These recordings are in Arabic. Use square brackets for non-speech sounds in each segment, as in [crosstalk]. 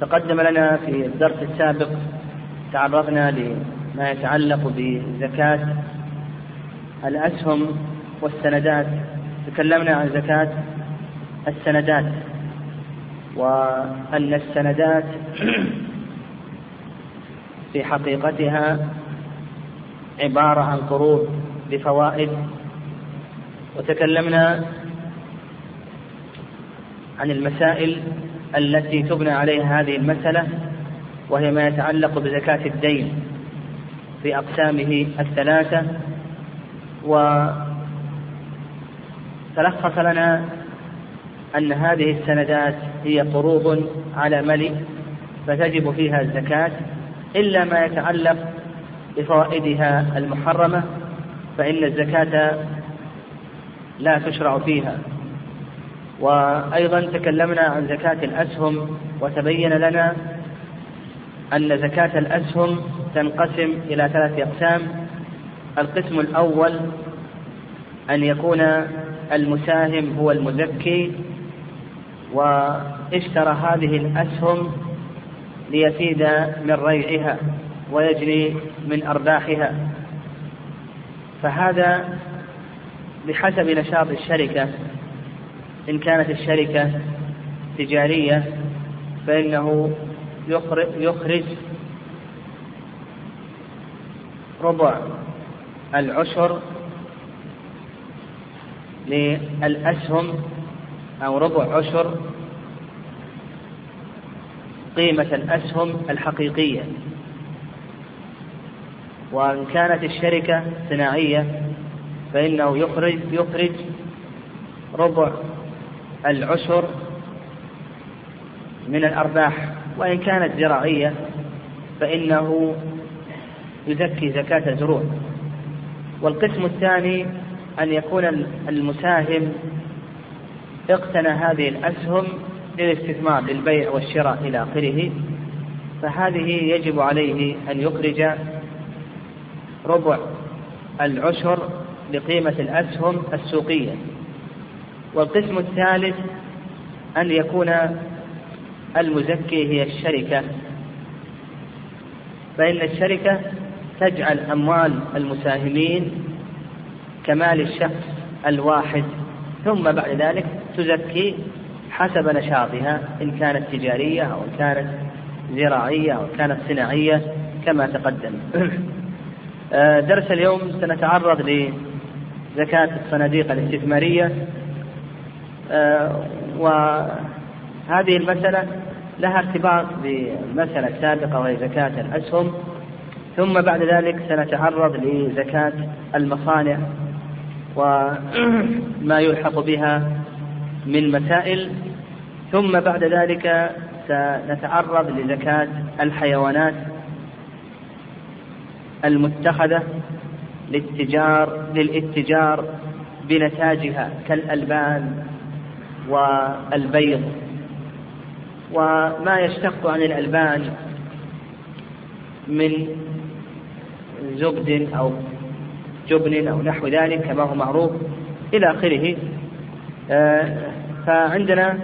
تقدم لنا في الدرس السابق تعرضنا لما يتعلق بزكاة الأسهم والسندات تكلمنا عن زكاة السندات وأن السندات [clears throat] في حقيقتها عبارة عن قروض بفوائد وتكلمنا عن المسائل التي تبنى عليها هذه المسألة وهي ما يتعلق بزكاة الدين في أقسامه الثلاثة. وتلخص لنا أن هذه السندات هي قروض على ملك فتجب فيها الزكاة إلا ما يتعلق بفوائدها المحرمة فإن الزكاة لا تشرع فيها. وأيضا تكلمنا عن زكاة الأسهم وتبين لنا أن زكاة الأسهم تنقسم إلى ثلاثة أقسام. القسم الأول أن يكون المساهم هو المزكي واشترى هذه الأسهم ليفيد من ريعها ويجني من أرباحها. فهذا بحسب نشاط الشركة. إن كانت الشركة تجارية فإنه يخرج ربع العشر للأسهم أو ربع عشر قيمة الأسهم الحقيقية. وإن كانت الشركة صناعية فإنه يخرج يخرج ربع العشر من الأرباح وإن كانت زراعية فإنه يزكي زكاة الزروع. والقسم الثاني أن يكون المساهم اقتنى هذه الأسهم للاستثمار للبيع والشراء إلى آخره فهذه يجب عليه أن يخرج ربع العشر لقيمة الأسهم السوقية. والقسم الثالث أن يكون المزكي هي الشركة. فإن الشركة تجعل أموال المساهمين كمال الشخص الواحد ثم بعد ذلك تزكي حسب نشاطها إن كانت تجارية أو إن كانت زراعية أو كانت صناعية كما تقدم. [clears throat] آه، درس اليوم سنتعرض لزكاة الصناديق الاستثمارية. وهذه المسألة لها ارتباط بالمسألة السابقة وهي زكاة الأسهم ثم بعد ذلك سنتعرض لزكاة المصانع وما يلحق بها من مسائل ثم بعد ذلك سنتعرض لزكاة الحيوانات المتخذة للتجار للاتجار بنتاجها كالألبان والبيض وما يشتق عن الألبان من زبد أو جبن أو نحو ذلك كما هو معروف إلى آخره. آه، فعندنا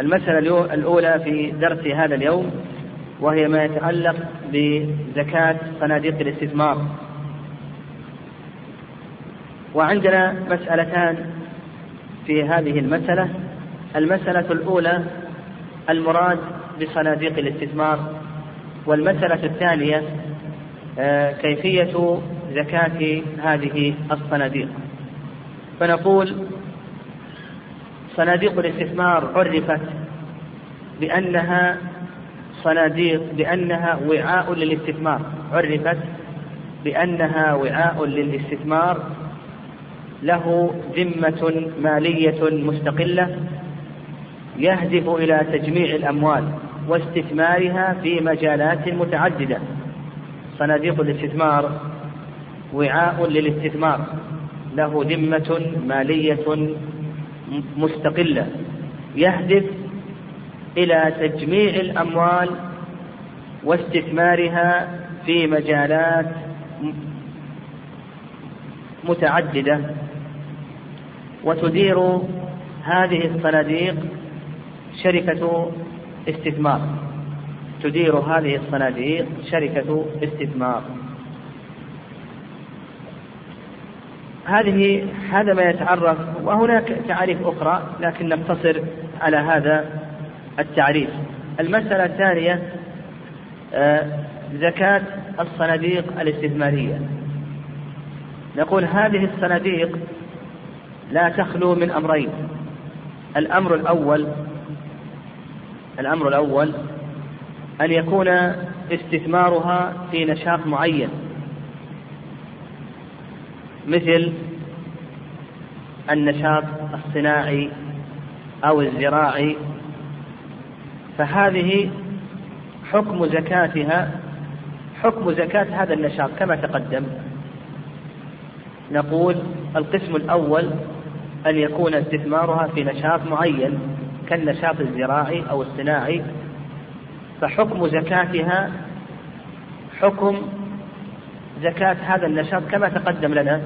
المسألة الأولى في درس هذا اليوم وهي ما يتعلق بزكاة صناديق الاستثمار. وعندنا مسألتان في هذه المسألة. المسألة الأولى المراد بصناديق الاستثمار والمسألة الثانية آه، كيفية زكاة هذه الصناديق. فنقول صناديق الاستثمار عرفت بأنها صناديق بأنها وعاء للاستثمار. عرفت بأنها وعاء للاستثمار له ذمة مالية مستقلة يهدف إلى تجميع الأموال واستثمارها في مجالات متعددة. صناديق الاستثمار وعاء للاستثمار. له ذمة مالية مستقلة. يهدف إلى تجميع الأموال واستثمارها في مجالات متعددة. وتدير هذه الصناديق شركة استثمار. تدير هذه الصناديق شركة استثمار. هذه هذا ما يتعرف وهناك تعاريف أخرى لكن نقتصر على هذا التعريف. المسألة الثانية آه، زكاة الصناديق الاستثمارية. نقول هذه الصناديق لا تخلو من أمرين. الأمر الأول الأمر الأول أن يكون استثمارها في نشاط معين مثل النشاط الصناعي أو الزراعي. فهذه حكم زكاتها حكم زكاة هذا النشاط كما تقدم. نقول القسم الأول أن يكون استثمارها في نشاط معين. كالنشاط الزراعي أو الصناعي فحكم زكاتها حكم زكاة هذا النشاط كما تقدم لنا.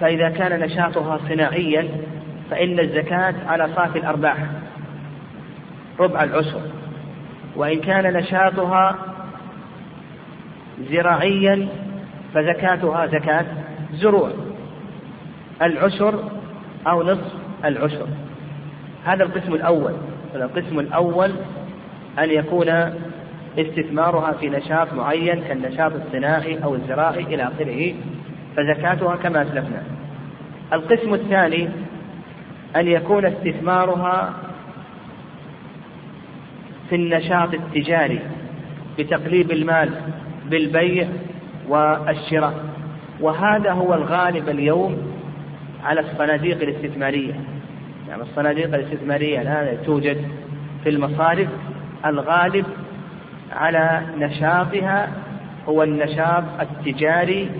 فإذا كان نشاطها صناعيا فإن الزكاة على صافي الأرباح ربع العشر. وإن كان نشاطها زراعيا فزكاتها زكاة زروع. العشر أو نصف العشر. هذا القسم الأول. القسم الأول أن يكون استثمارها في نشاط معين كالنشاط الصناعي أو الزراعي إلى آخره فزكاتها كما أسلفنا. القسم الثاني أن يكون استثمارها في النشاط التجاري بتقليب المال بالبيع والشراء. وهذا هو الغالب اليوم على الصناديق الاستثمارية. يعني الصناديق الاستثمارية الآن توجد في المصارف الغالب على نشاطها هو النشاط التجاري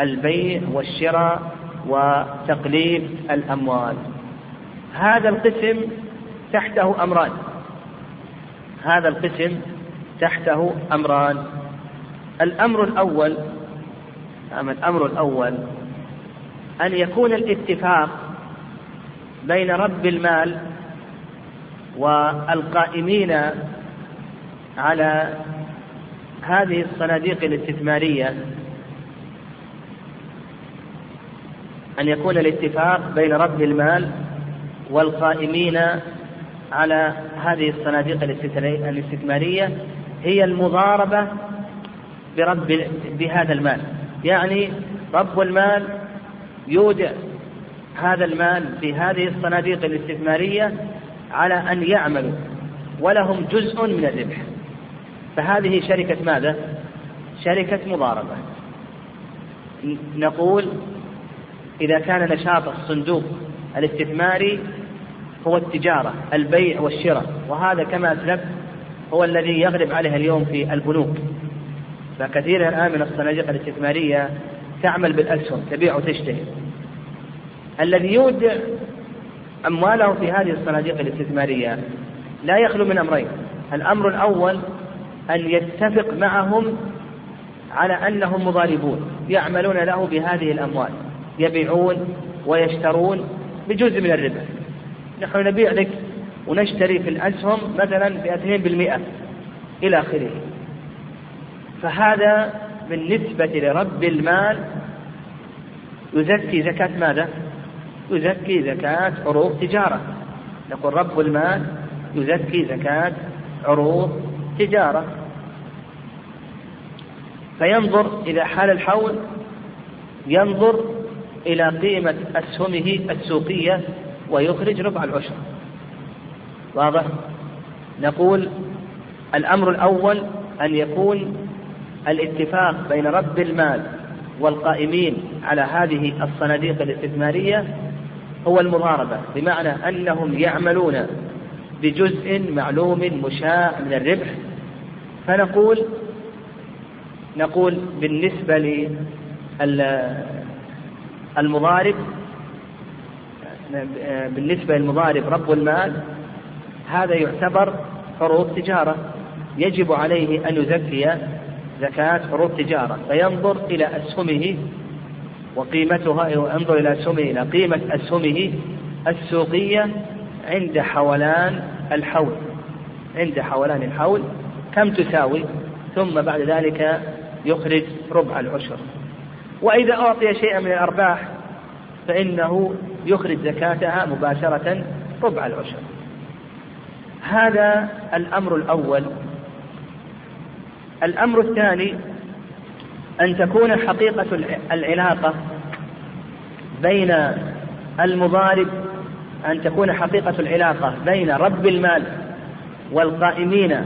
البيع والشراء وتقليب الأموال. هذا القسم تحته أمران. هذا القسم تحته أمران. الأمر الأول الأمر الأول أن يكون الاتفاق بين رب المال والقائمين على هذه الصناديق الاستثمارية. أن يكون الاتفاق بين رب المال والقائمين على هذه الصناديق الاستثمارية هي المضاربة برب بهذا المال. يعني رب المال يودع هذا المال في هذه الصناديق الاستثمارية على أن يعملوا ولهم جزء من الربح. فهذه شركة ماذا؟ شركة مضاربة. نقول إذا كان نشاط الصندوق الاستثماري هو التجارة البيع والشراء وهذا كما أسلف هو الذي يغلب عليه اليوم في البنوك. فكثير الآن من الصناديق الاستثمارية تعمل بالأسهم تبيع وتشتري. الذي يودع أمواله في هذه الصناديق الاستثمارية لا يخلو من أمرين. الأمر الأول أن يتفق معهم على أنهم مضاربون يعملون له بهذه الأموال. يبيعون ويشترون بجزء من الربا نحن نبيع لك ونشتري في الأسهم مثلا باثنين بالمئة إلى آخره. فهذا بالنسبة لرب المال. يزكي زكاة ماذا؟ يزكي زكاة عروض تجارة. يقول رب المال يزكي زكاة عروض تجارة. فينظر إذا حال الحول ينظر إلى قيمة أسهمه السوقية ويخرج ربع العشر. واضح؟ نقول الأمر الأول أن يكون الاتفاق بين رب المال والقائمين على هذه الصناديق الاستثمارية هو المضاربة بمعنى أنهم يعملون بجزء معلوم مشاع من الربح. فنقول نقول بالنسبة للمضارب بالنسبة للمضارب رب المال هذا يعتبر عروض تجارة. يجب عليه أن يزكي زكاة عروض تجارة فينظر إلى أسهمه وقيمتها ينظر إلى أسهمه إلى قيمة أسهمه السوقية عند حولان الحول. عند حولان الحول كم تساوي؟ ثم بعد ذلك يخرج ربع العشر. وإذا أعطي شيئا من الأرباح فإنه يخرج زكاتها مباشرة ربع العشر. هذا الأمر الأول. الأمر الثاني أن تكون حقيقة العلاقة بين المضارب أن تكون حقيقة العلاقة بين رب المال والقائمين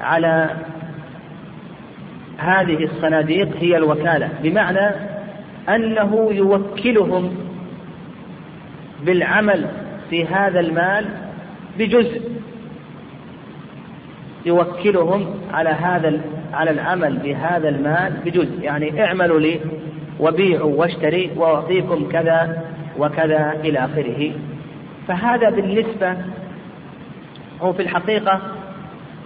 على هذه الصناديق هي الوكالة. بمعنى أنه يوكلهم بالعمل في هذا المال بجزء. يوكلهم على هذا على العمل بهذا المال بجزء. يعني اعملوا لي وبيعوا واشتري وأعطيكم كذا وكذا إلى آخره. فهذا بالنسبة هو في الحقيقة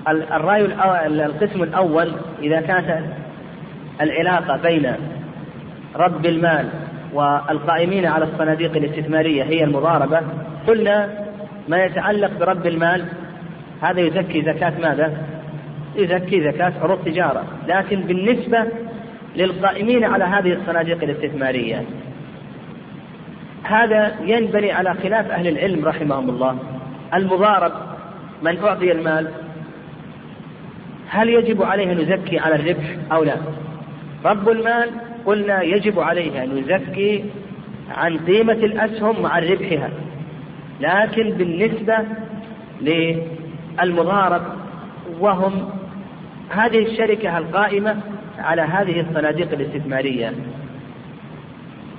الرأي القسم الأول. إذا كانت العلاقة بين رب المال والقائمين على الصناديق الاستثمارية هي المضاربة قلنا ما يتعلق برب المال هذا يزكي زكاة ماذا؟ يزكي زكاة عروض تجارة. لكن بالنسبة للقائمين على هذه الصناديق الاستثمارية هذا ينبني على خلاف أهل العلم رحمهم الله. المضارب من أعطي المال هل يجب عليه أن يزكي على الربح أو لا؟ رب المال قلنا يجب عليه أن يزكي عن قيمة الأسهم مع ربحها. لكن بالنسبة للمضارب وهم هذه الشركة القائمة على هذه الصناديق الاستثمارية.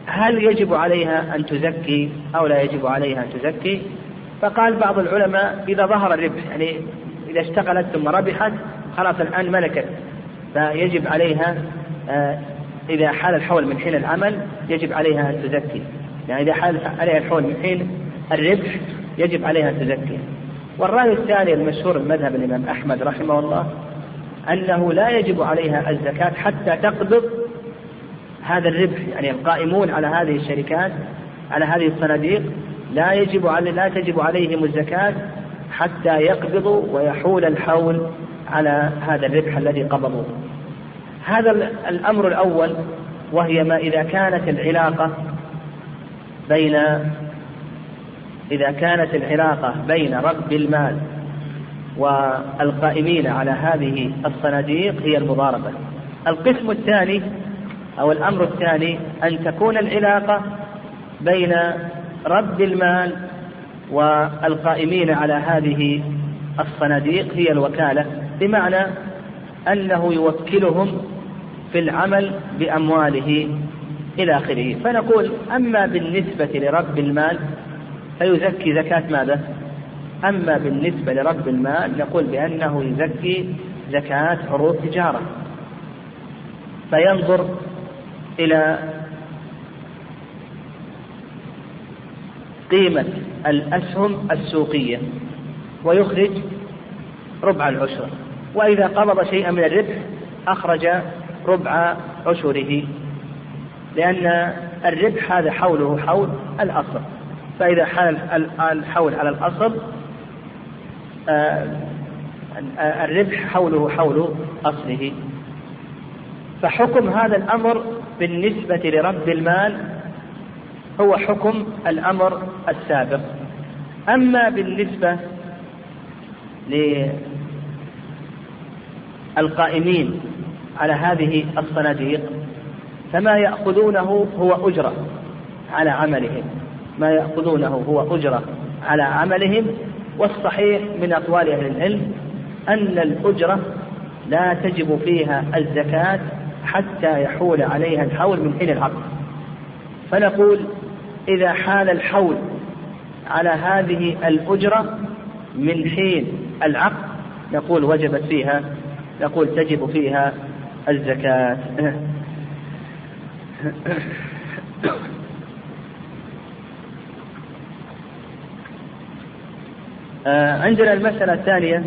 هل يجب عليها أن تزكي أو لا يجب عليها أن تزكي؟ فقال بعض العلماء إذا ظهر الربح يعني إذا اشتغلت ثم ربحت خلاص الآن ملكت. فيجب عليها آه، إذا حال الحول من حين العمل يجب عليها أن تزكي. يعني إذا حال عليها الحول من حين الربح يجب عليها أن تزكي. والرأي الثاني المشهور من مذهب الإمام أحمد رحمه الله أنه لا يجب عليها الزكاة حتى تقبض هذا الربح. يعني القائمون على هذه الشركات على هذه الصناديق لا يجب علي لا تجب عليهم الزكاة حتى يقبضوا ويحول الحول على هذا الربح الذي قبضوه. هذا الأمر الأول وهي ما إذا كانت العلاقة بين إذا كانت العلاقة بين رب المال والقائمين على هذه الصناديق هي المضاربة. القسم الثاني أو الأمر الثاني أن تكون العلاقة بين رب المال والقائمين على هذه الصناديق هي الوكالة بمعنى أنه يوكلهم في العمل بأمواله إلى آخره. فنقول أما بالنسبة لرب المال فيزكي زكاة ماذا؟ أما بالنسبة لرب المال نقول بأنه يزكي زكاة عروض تجارة. فينظر إلى قيمة الأسهم السوقية ويخرج ربع العشر. وإذا قبض شيئا من الربح أخرج ربع عشره لأن الربح هذا حوله حول الأصل. فإذا حال الحول على الأصل آه، الربح حوله حول أصله. فحكم هذا الأمر بالنسبة لرب المال هو حكم الأمر السابق. أما بالنسبة للقائمين على هذه الصناديق فما يأخذونه هو أجرة على عملهم. ما يأخذونه هو أجرة على عملهم والصحيح من أقوال أهل العلم أن الأجرة لا تجب فيها الزكاة حتى يحول عليها الحول من حين العقد. فنقول إذا حال الحول على هذه الأجرة من حين العقد نقول وجبت فيها نقول تجب فيها الزكاة. [clears throat] عندنا المسألة الثانية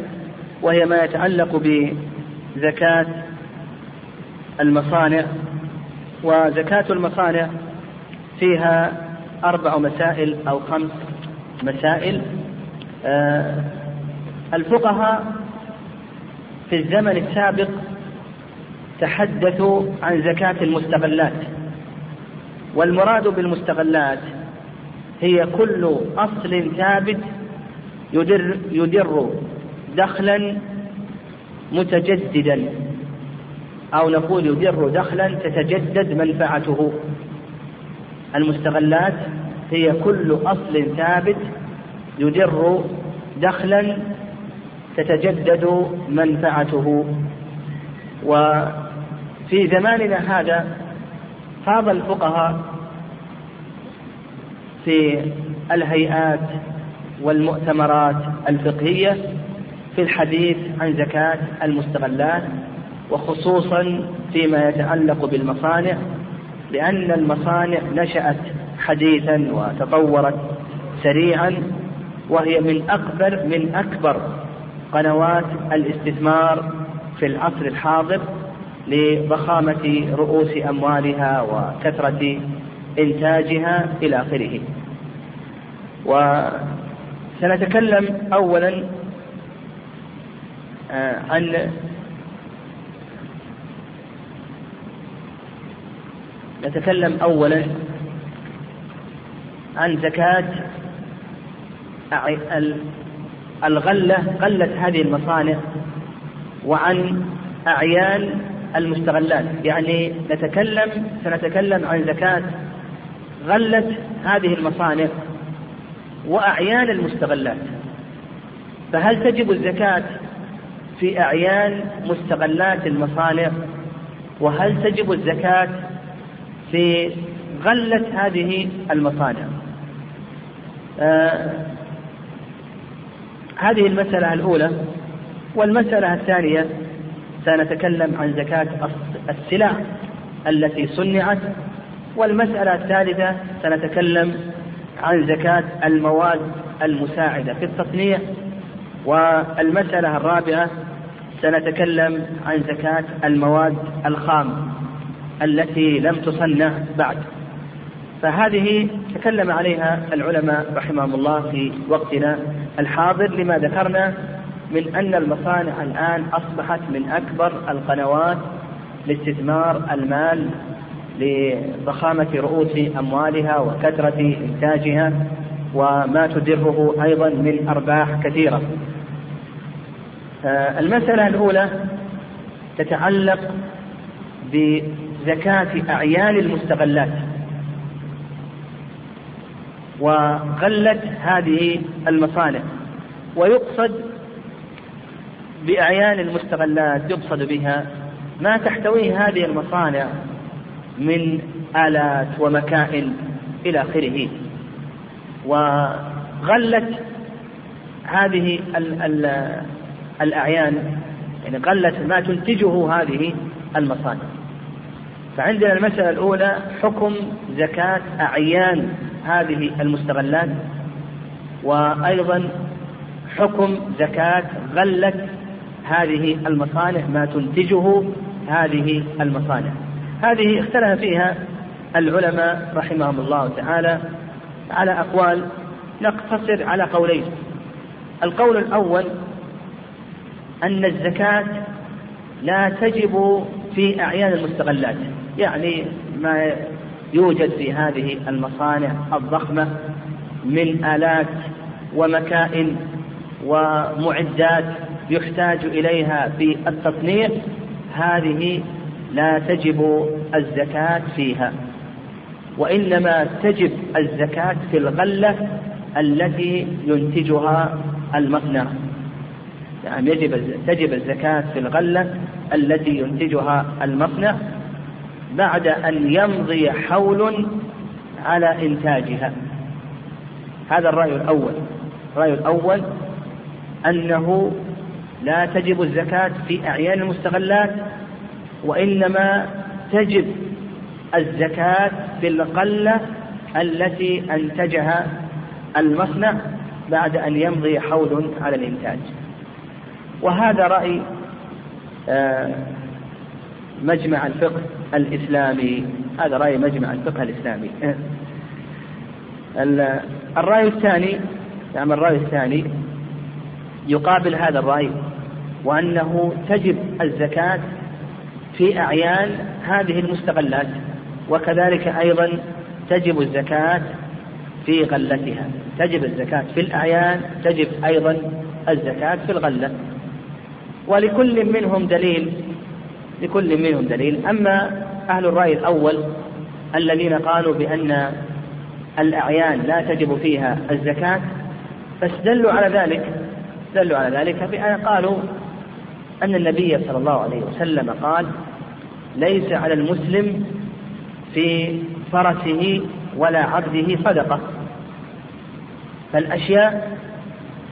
وهي ما يتعلق بزكاة المصانع وزكاة المصانع فيها أربع مسائل أو خمس مسائل. آه، الفقهاء في الزمن السابق تحدثوا عن زكاة المستغلات والمراد بالمستغلات هي كل أصل ثابت يدر, يدر دخلا متجددا. أو نقول يدر دخلا تتجدد منفعته. المستغلات هي كل أصل ثابت يدر دخلا تتجدد منفعته. وفي زماننا هذا فاض الفقهاء في الهيئات والمؤتمرات الفقهية في الحديث عن زكاة المستغلات وخصوصا فيما يتعلق بالمصانع لأن المصانع نشأت حديثا وتطورت سريعا وهي من أكبر من أكبر قنوات الاستثمار في العصر الحاضر لضخامة رؤوس أموالها وكثرة إنتاجها إلى آخره. وسنتكلم أولا آه، عن نتكلم أولا عن زكاة الغلة غلة هذه المصانع وعن أعيان المستغلات. يعني نتكلم سنتكلم عن زكاة غلة هذه المصانع. وأعيان المستغلات. فهل تجب الزكاة في أعيان مستغلات المصانع؟ وهل تجب الزكاة في غلة هذه المصانع؟ آه هذه المسألة الأولى. والمسألة الثانية سنتكلم عن زكاة السلع التي صنعت. والمسألة الثالثة سنتكلم عن زكاة المواد المساعدة في التصنيع والمسألة الرابعة سنتكلم عن زكاة المواد الخام التي لم تصنع بعد. فهذه تكلم عليها العلماء رحمهم الله في وقتنا الحاضر لما ذكرنا من أن المصانع الآن أصبحت من أكبر القنوات لاستثمار المال لضخامة رؤوس أموالها وكثرة إنتاجها وما تدره أيضا من أرباح كثيرة. آه، المسألة الأولى تتعلق بزكاة أعيان المستغلات. وغلت هذه المصانع. ويقصد بأعيان المستغلات يقصد بها ما تحتويه هذه المصانع من آلات ومكائن إلى آخره. وغلت هذه ال ال الأعيان يعني غلت ما تنتجه هذه المصانع. فعندنا المسألة الأولى حكم زكاة أعيان هذه المستغلات وأيضا حكم زكاة غلة هذه المصانع ما تنتجه هذه المصانع. هذه اختلف فيها العلماء رحمهم الله تعالى على أقوال نقتصر على قولين. القول الأول أن الزكاة لا تجب في أعيان المستغلات يعني ما يوجد في هذه المصانع الضخمة من آلات ومكائن ومعدات يحتاج إليها في التصنيع. هذه لا تجب الزكاة فيها وإنما تجب الزكاة في الغلة التي ينتجها المصنع يعني يجب تجب الزكاة في الغلة التي ينتجها المصنع بعد أن يمضي حول على إنتاجها. هذا الرأي الأول. الرأي الأول أنه لا تجب الزكاة في أعيان المستغلات وإنما تجب الزكاة في القلة التي أنتجها المصنع بعد أن يمضي حول على الإنتاج. وهذا رأي آه، مجمع الفقه الإسلامي. هذا رأي مجمع الفقه الإسلامي. [laughs] الرأي الثاني نعم الرأي الثاني يقابل هذا الرأي وأنه تجب الزكاة في أعيان هذه المستغلات وكذلك أيضا تجب الزكاة في غلتها. تجب الزكاة في الأعيان تجب أيضا الزكاة في الغلة. ولكل منهم دليل لكل منهم دليل. أما أهل الرأي الأول الذين قالوا بأن الأعيان لا تجب فيها الزكاة فاستدلوا على ذلك استدلوا على ذلك بأن قالوا أن النبي صلى الله عليه وسلم قال ليس على المسلم في فرسه ولا عبده صدقة. فالأشياء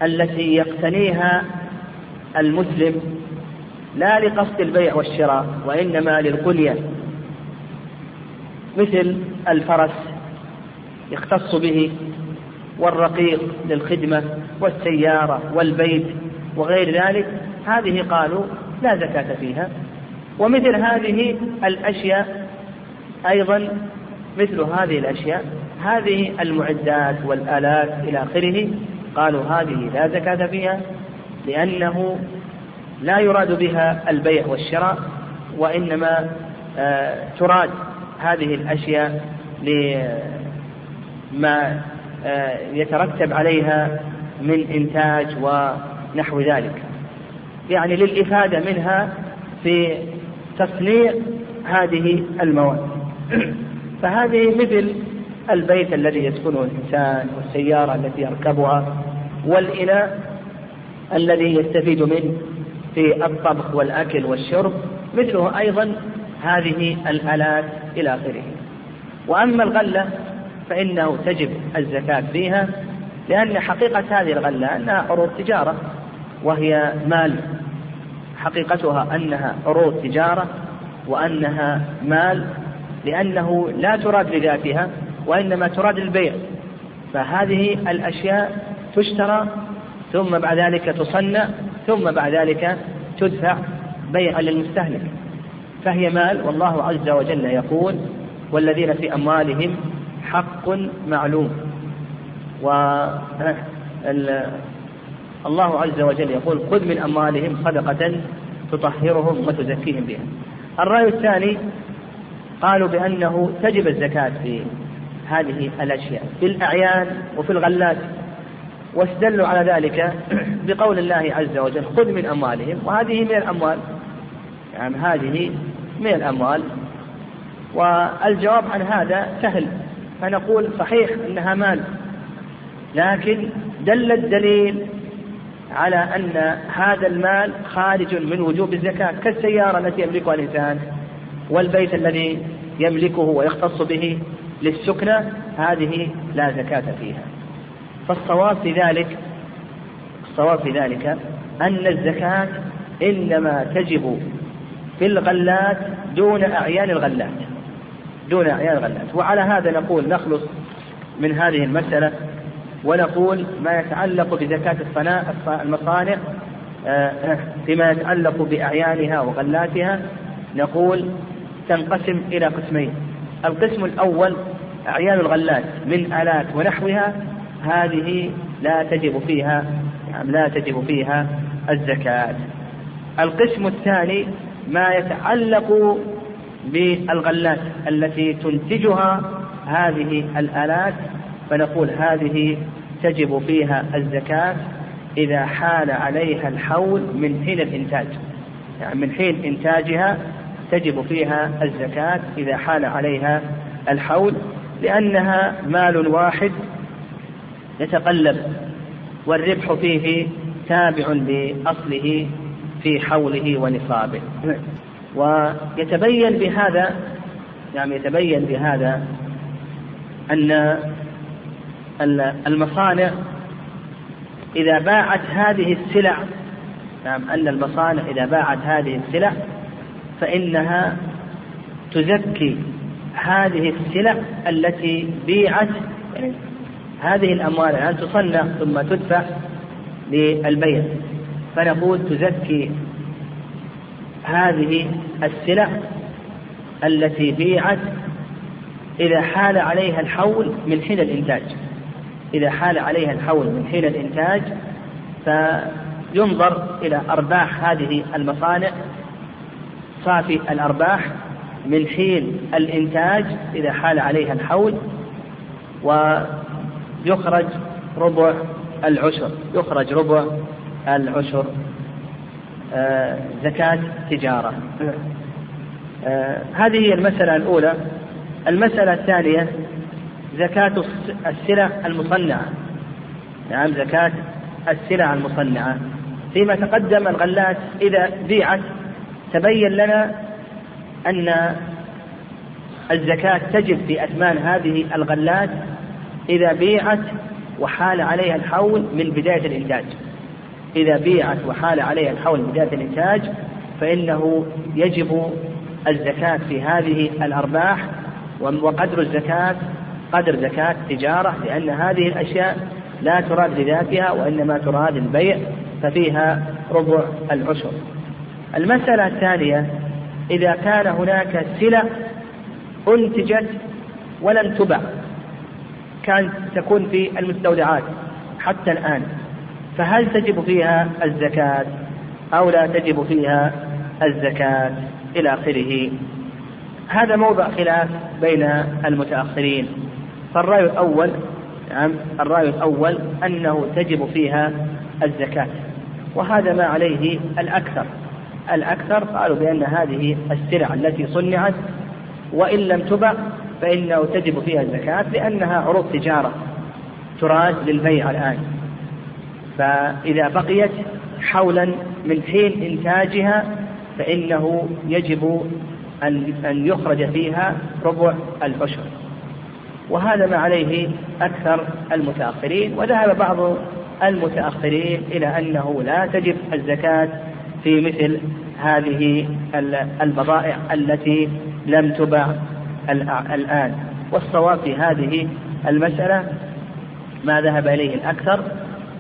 التي يقتنيها المسلم لا لقصد البيع والشراء وإنما للقلية مثل الفرس يختص به والرقيق للخدمة والسيارة والبيت وغير ذلك هذه قالوا لا زكاة فيها. ومثل هذه الأشياء أيضا مثل هذه الأشياء هذه المعدات والآلات إلى آخره قالوا هذه لا زكاة فيها لأنه لا يراد بها البيع والشراء وإنما آه، تراد هذه الأشياء لما آه، يترتب عليها من إنتاج ونحو ذلك. يعني للإفادة منها في تصنيع هذه المواد. فهذه مثل البيت الذي يسكنه الإنسان والسيارة التي يركبها والإناء الذي يستفيد منه في الطبخ والأكل والشرب مثله أيضا هذه الآلات إلى آخره. وأما الغلة فإنه تجب الزكاة فيها لأن حقيقة هذه الغلة أنها عروض تجارة. وهي مال حقيقتها أنها عروض تجارة وأنها مال لأنه لا تراد لذاتها وإنما تراد البيع فهذه الأشياء تشترى ثم بعد ذلك تصنع ثم بعد ذلك تدفع بيعا للمستهلك. فهي مال والله عز وجل يقول والذين في أموالهم حق معلوم. و الله عز وجل يقول خذ من أموالهم صدقة تطهرهم وتزكيهم بها. الرأي الثاني قالوا بأنه تجب الزكاة في هذه الأشياء في الأعيان وفي الغلات. واستدلوا على ذلك [clears throat] بقول الله عز وجل خذ من أموالهم وهذه من الأموال. يعني هذه من الأموال. والجواب عن هذا سهل. فنقول صحيح أنها مال لكن دل الدليل على أن هذا المال خارج من وجوب الزكاة كالسيارة التي يملكها الإنسان والبيت الذي يملكه ويختص به للسكنى هذه لا زكاة فيها. فالصواب في ذلك الصواب في ذلك أن الزكاة إنما تجب في الغلات دون أعيان الغلات دون أعيان الغلات. وعلى هذا نقول نخلص من هذه المسألة. ونقول ما يتعلق بزكاة المصانع آه، فيما يتعلق بأعيانها وغلاتها نقول تنقسم إلى قسمين. القسم الأول أعيان الغلات من آلات ونحوها هذه لا تجب فيها يعني لا تجب فيها الزكاة. القسم الثاني ما يتعلق بالغلات التي تنتجها هذه الآلات فنقول هذه تجب فيها الزكاة إذا حال عليها الحول من حين الإنتاج. يعني من حين إنتاجها تجب فيها الزكاة إذا حال عليها الحول لأنها مال واحد يتقلب والربح فيه تابع لأصله في حوله ونصابه. ويتبين بهذا يعني يتبين بهذا أن المصانع إذا باعت هذه السلع نعم أن المصانع إذا باعت هذه السلع فإنها تزكي هذه السلع التي بيعت يعني هذه الأموال الآن تصنع ثم تدفع للبيع. فنقول تزكي هذه السلع التي بيعت إذا حال عليها الحول من حين الإنتاج. إذا حال عليها الحول من حين الإنتاج فينظر إلى أرباح هذه المصانع. صافي الأرباح من حين الإنتاج إذا حال عليها الحول ويخرج ربع العشر يخرج ربع العشر آه زكاة تجارة. آه هذه هي المسألة الأولى. المسألة الثانية زكاة السلع المصنعة. نعم زكاة السلع المصنعة. فيما تقدم الغلات إذا بيعت تبين لنا أن الزكاة تجب في أثمان هذه الغلات إذا بيعت وحال عليها الحول من بداية الإنتاج. إذا بيعت وحال عليها الحول من بداية الإنتاج فإنه يجب الزكاة في هذه الأرباح وقدر الزكاة قدر زكاة تجارة لأن هذه الأشياء لا تراد لذاتها وإنما تراد البيع ففيها ربع العشر. المسألة الثانية إذا كان هناك سلع أنتجت ولم تبع كانت تكون في المستودعات حتى الآن فهل تجب فيها الزكاة أو لا تجب فيها الزكاة؟ إلى آخره. هذا موضع خلاف بين المتأخرين. فالرأي الأول نعم الرأي الأول أنه تجب فيها الزكاة وهذا ما عليه الأكثر. الأكثر قالوا بأن هذه السلع التي صنعت وإن لم تبع فإنه تجب فيها الزكاة لأنها عروض تجارة تراد للبيع الآن. فإذا بقيت حولا من حين إنتاجها فإنه يجب أن أن يخرج فيها ربع العشر. وهذا ما عليه أكثر المتأخرين وذهب بعض المتأخرين إلى أنه لا تجب الزكاة في مثل هذه البضائع التي لم تباع الآن. والصواب في هذه المسألة ما ذهب إليه الأكثر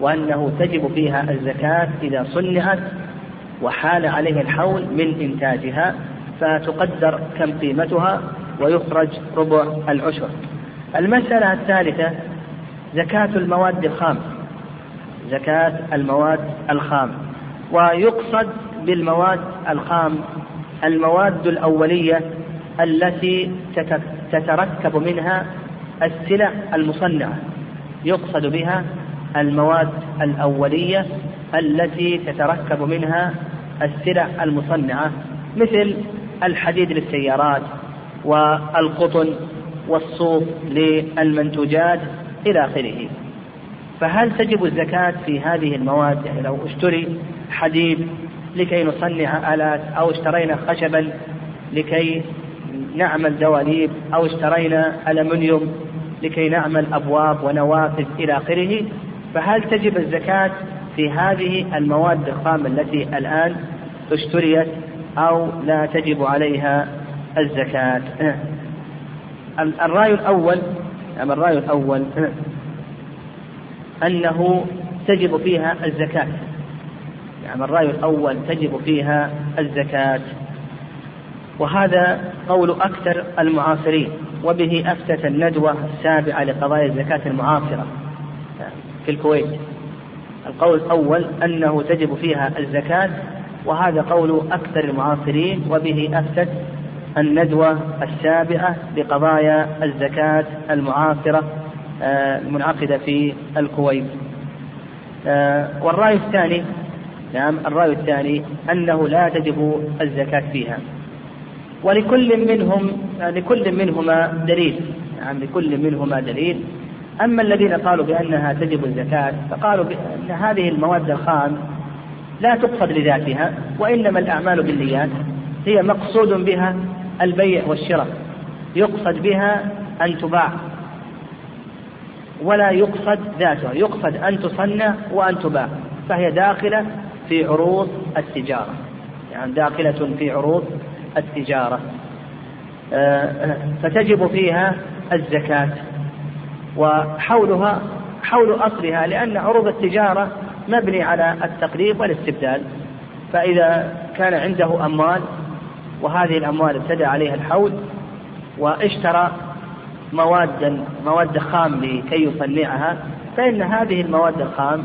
وأنه تجب فيها الزكاة إذا صنعت وحال عليها الحول من إنتاجها فتقدر كم قيمتها ويخرج ربع العشر. المسألة الثالثة زكاة المواد الخام. زكاة المواد الخام. ويقصد بالمواد الخام المواد الأولية التي تتركب منها السلع المصنعة. يقصد بها المواد الأولية التي تتركب منها السلع المصنعة مثل الحديد للسيارات والقطن والصوف للمنتوجات إلى آخره. فهل تجب الزكاة في هذه المواد؟ يعني لو اشتري حديد لكي نصنع آلات أو اشترينا خشبا لكي نعمل دواليب أو اشترينا ألمنيوم لكي نعمل أبواب ونوافذ إلى آخره فهل تجب الزكاة في هذه المواد الخام التي الآن اشتريت أو لا تجب عليها الزكاة؟ الرأي الأول أما الرأي الأول أنه تجب فيها الزكاة. يعني الرأي الأول تجب فيها الزكاة. وهذا قول أكثر المعاصرين وبه أفتت الندوة السابعة لقضايا الزكاة المعاصرة في الكويت. القول الأول أنه تجب فيها الزكاة وهذا قول أكثر المعاصرين وبه أفتت الندوة السابعة لقضايا الزكاة المعاصرة آه، المنعقدة في الكويت. آه، والرأي الثاني نعم الرأي الثاني أنه لا تجب الزكاة فيها. ولكل منهم لكل منهما دليل نعم لكل منهما دليل. أما الذين قالوا بأنها تجب الزكاة فقالوا بأن هذه المواد الخام لا تقصد لذاتها وإنما الأعمال بالنيات هي مقصود بها البيع والشراء. يقصد بها أن تباع ولا يقصد ذاتها. يقصد أن تصنع وأن تباع. فهي داخلة في عروض التجارة. يعني داخلة في عروض التجارة. آه، فتجب فيها الزكاة. وحولها حول أصلها لأن عروض التجارة مبني على التقريب والاستبدال. فإذا كان عنده أموال وهذه الأموال ابتدى عليها الحول واشترى موادا مواد خام لكي يصنعها فإن هذه المواد الخام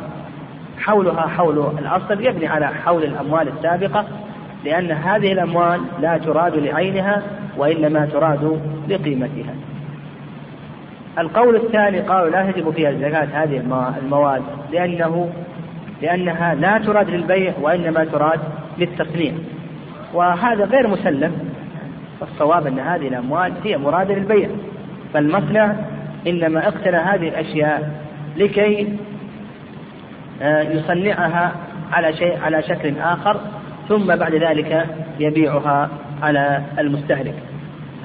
حولها حول الأصل يبني على حول الأموال السابقة لأن هذه الأموال لا تراد لعينها وإنما تراد لقيمتها. القول الثاني قالوا لا تجب فيها الزكاة هذه المواد لأنه لأنها لا تراد للبيع وإنما تراد للتصنيع. وهذا غير مسلم الصواب أن هذه الأموال هي مرادة للبيع فالمصنع إنما اقتنى هذه الأشياء لكي آه، يصنعها على شيء على شكل آخر ثم بعد ذلك يبيعها على المستهلك.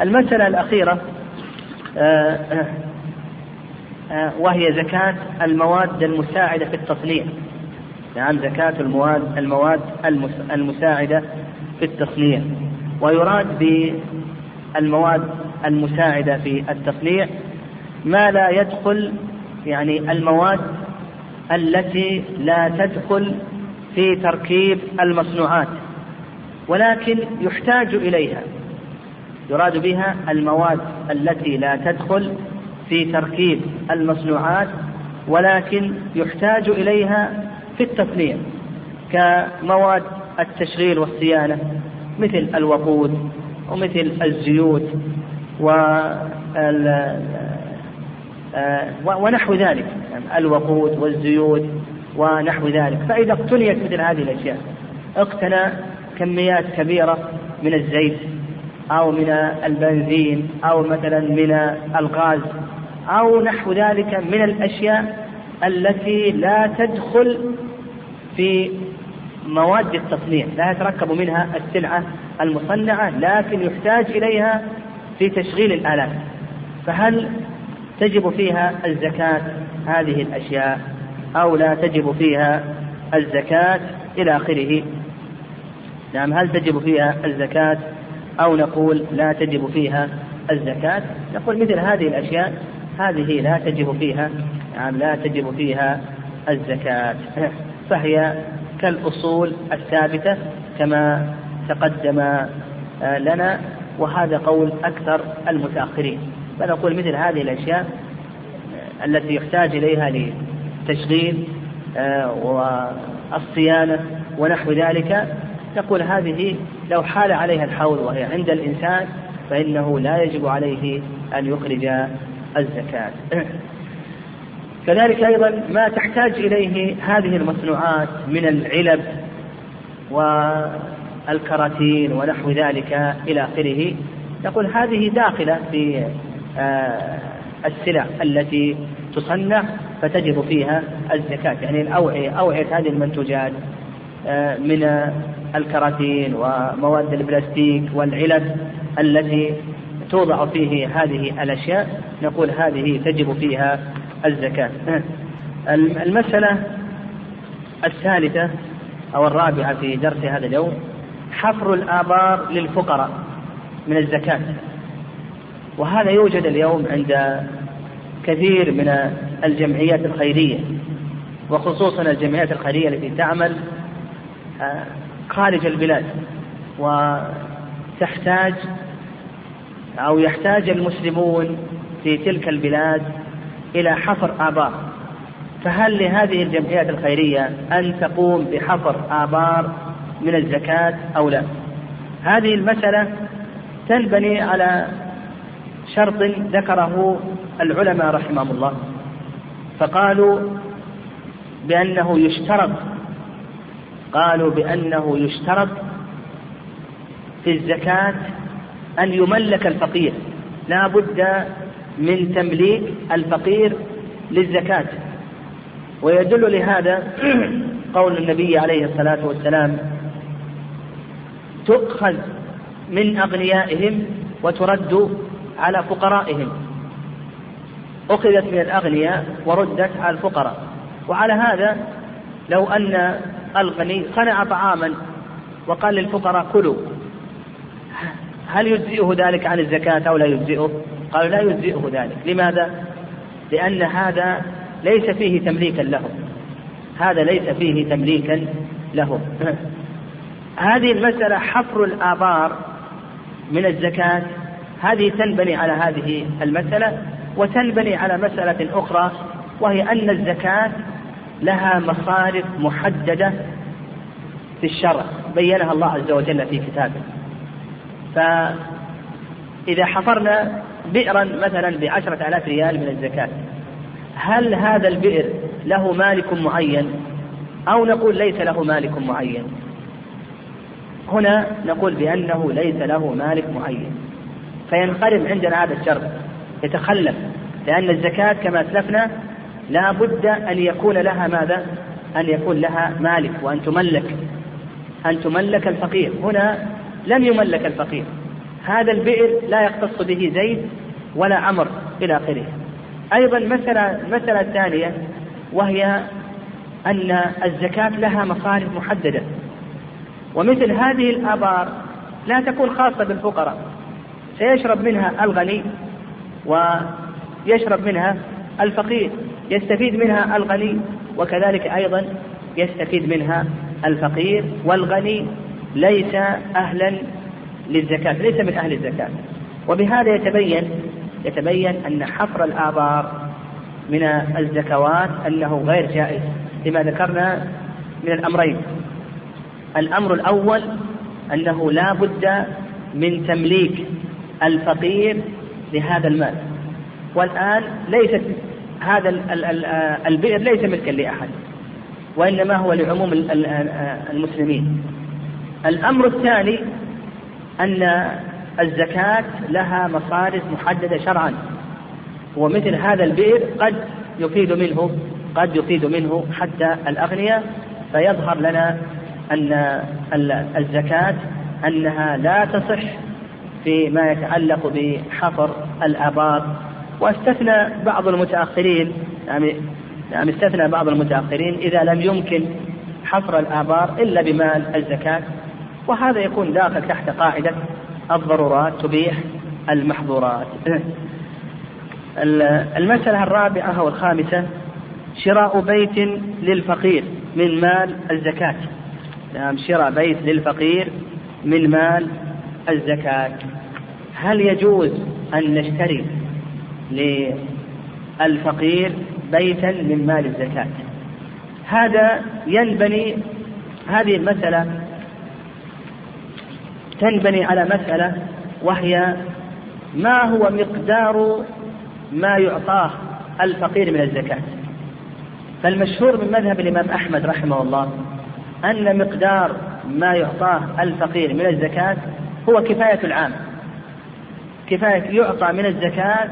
المسألة الأخيرة آه، آه، وهي زكاة المواد المساعدة في التصنيع. نعم زكاة المواد المواد المساعدة في التصنيع ويراد بالمواد المساعدة في التصنيع ما لا يدخل يعني المواد التي لا تدخل في تركيب المصنوعات ولكن يحتاج إليها. يراد بها المواد التي لا تدخل في تركيب المصنوعات ولكن يحتاج إليها في التصنيع كمواد التشغيل والصيانة مثل الوقود ومثل الزيوت ونحو ذلك. الوقود والزيوت ونحو ذلك. فإذا اقتنيت مثل هذه الأشياء اقتنى كميات كبيرة من الزيت أو من البنزين أو مثلا من الغاز أو نحو ذلك من الأشياء التي لا تدخل في مواد التصنيع لا يتركب منها السلعة المصنعة لكن يحتاج إليها في تشغيل الآلات. فهل تجب فيها الزكاة؟ هذه الأشياء أو لا تجب فيها الزكاة إلى آخره؟ نعم هل تجب فيها الزكاة؟ أو نقول لا تجب فيها الزكاة؟ نقول مثل هذه الأشياء هذه لا تجب فيها نعم لا تجب فيها الزكاة. فهي كالأصول الثابتة كما تقدم آه، لنا وهذا قول أكثر المتأخرين. فنقول مثل هذه الأشياء آه، التي يحتاج إليها لتشغيل آه، والصيانة ونحو ذلك. نقول هذه لو حال عليها الحول وهي عند الإنسان فإنه لا يجب عليه أن يخرج الزكاة. [clears throat] كذلك أيضا ما تحتاج إليه هذه المصنوعات من العلب والكراتين ونحو ذلك إلى آخره. نقول هذه داخلة في آه، السلع التي تصنع فتجب فيها الزكاة. يعني الأوعية أوعية هذه المنتوجات آه، من الكراتين ومواد البلاستيك والعلب التي توضع فيه هذه الأشياء. نقول هذه تجب فيها الزكاة. المسألة الثالثة أو الرابعة في درس هذا اليوم حفر الآبار للفقراء من الزكاة. وهذا يوجد اليوم عند كثير من الجمعيات الخيرية وخصوصا الجمعيات الخيرية التي تعمل آه، خارج البلاد وتحتاج أو يحتاج المسلمون في تلك البلاد إلى حفر آبار. فهل لهذه الجمعيات الخيرية أن تقوم بحفر آبار من الزكاة أو لا؟ هذه المسألة تنبني على شرط ذكره العلماء رحمهم الله. فقالوا بأنه يشترط قالوا بأنه يشترط في الزكاة أن يملك الفقير. لا بد من تمليك الفقير للزكاة. ويدل لهذا [clears throat] قول النبي عليه الصلاة والسلام تؤخذ من أغنيائهم وترد على فقرائهم. أخذت من الأغنياء وردت على الفقراء. وعلى هذا لو أن الغني صنع طعاما وقال للفقراء كلوا. هل يجزئه ذلك عن الزكاة أو لا يجزئه؟ قالوا لا يجزئه ذلك، لماذا؟ لأن هذا ليس فيه تمليكا لهم. هذا ليس فيه تمليكا لهم. [laughs] هذه المسألة حفر الآبار من الزكاة هذه تنبني على هذه المسألة وتنبني على مسألة أخرى وهي أن الزكاة لها مصارف محددة في الشرع بينها الله عز وجل في كتابه فإذا حفرنا بئرا مثلا بعشرة آلاف ريال من الزكاة. هل هذا البئر له مالك معين؟ أو نقول ليس له مالك معين؟ هنا نقول بأنه ليس له مالك معين. فينقرم عندنا هذا الشرط يتخلف لأن الزكاة كما أسلفنا لا بد أن يكون لها ماذا؟ أن يكون لها مالك وأن تملك أن تملك الفقير. هنا لم يملك الفقير. هذا البئر لا يختص به زيد ولا عمر إلى آخره. أيضا مسألة المسألة الثانية وهي أن الزكاة لها مصارف محددة. ومثل هذه الآبار لا تكون خاصة بالفقراء. سيشرب منها الغني ويشرب منها الفقير يستفيد منها الغني وكذلك أيضا يستفيد منها الفقير والغني ليس أهلا للزكاة ليس من أهل الزكاة. وبهذا يتبين يتبين أن حفر الآبار من الزكوات أنه غير جائز لما ذكرنا من الأمرين. الأمر الأول أنه لا بد من تمليك الفقير لهذا المال. والآن ليست هذا البئر ليس ملكا لأحد وإنما هو لعموم المسلمين. الأمر الثاني أن الزكاة لها مصارف محددة شرعا. ومثل هذا البئر قد يفيد منه قد يفيد منه حتى الأغنياء. فيظهر لنا أن الزكاة أنها لا تصح فيما يتعلق بحفر الآبار واستثنى بعض المتأخرين يعني يعني استثنى بعض المتأخرين إذا لم يمكن حفر الآبار إلا بمال الزكاة. وهذا يكون داخل تحت قاعدة الضرورات تبيح المحظورات. المسألة الرابعة أو الخامسة شراء بيت للفقير من مال الزكاة. نعم شراء بيت للفقير من مال الزكاة. هل يجوز أن نشتري للفقير بيتا من مال الزكاة؟ هذا ينبني هذه المسألة تنبني على مسألة وهي ما هو مقدار ما يعطاه الفقير من الزكاة. فالمشهور من مذهب الإمام أحمد رحمه الله أن مقدار ما يعطاه الفقير من الزكاة هو كفاية العام. كفاية يعطى من الزكاة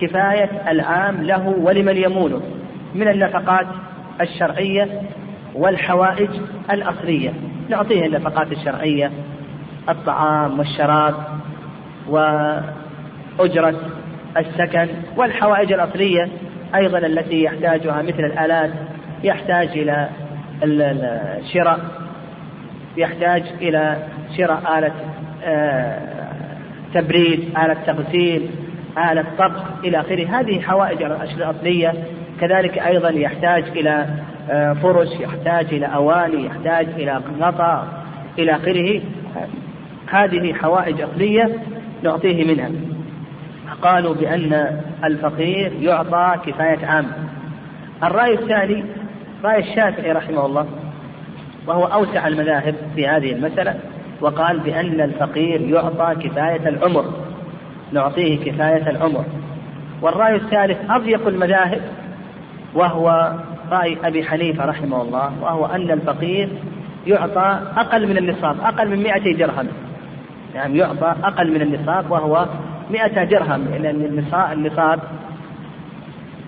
كفاية العام له ولمن يمونه من النفقات الشرعية والحوائج الأصلية. نعطيه النفقات الشرعية الطعام والشراب وأجرة السكن والحوائج الأصلية أيضا التي يحتاجها مثل الآلات يحتاج إلى الشراء يحتاج إلى شراء آلة آه، تبريد آلة تغسيل آلة طبخ إلى آخره. هذه حوائج الأصلية. كذلك أيضا يحتاج إلى آه، فرش يحتاج إلى أواني يحتاج إلى غطاء إلى آخره. هذه حوائج أصلية نعطيه منها. قالوا بأن الفقير يعطى كفاية عام. الرأي الثاني رأي الشافعي رحمه الله وهو أوسع المذاهب في هذه المسألة وقال بأن الفقير يعطى كفاية العمر. نعطيه كفاية العمر. والرأي الثالث أضيق المذاهب وهو رأي أبي حنيفة رحمه الله وهو أن الفقير يعطى أقل من النصاب أقل من 200 درهم. يعني يعطى أقل من النصاب وهو 100 درهم لأن النصاب,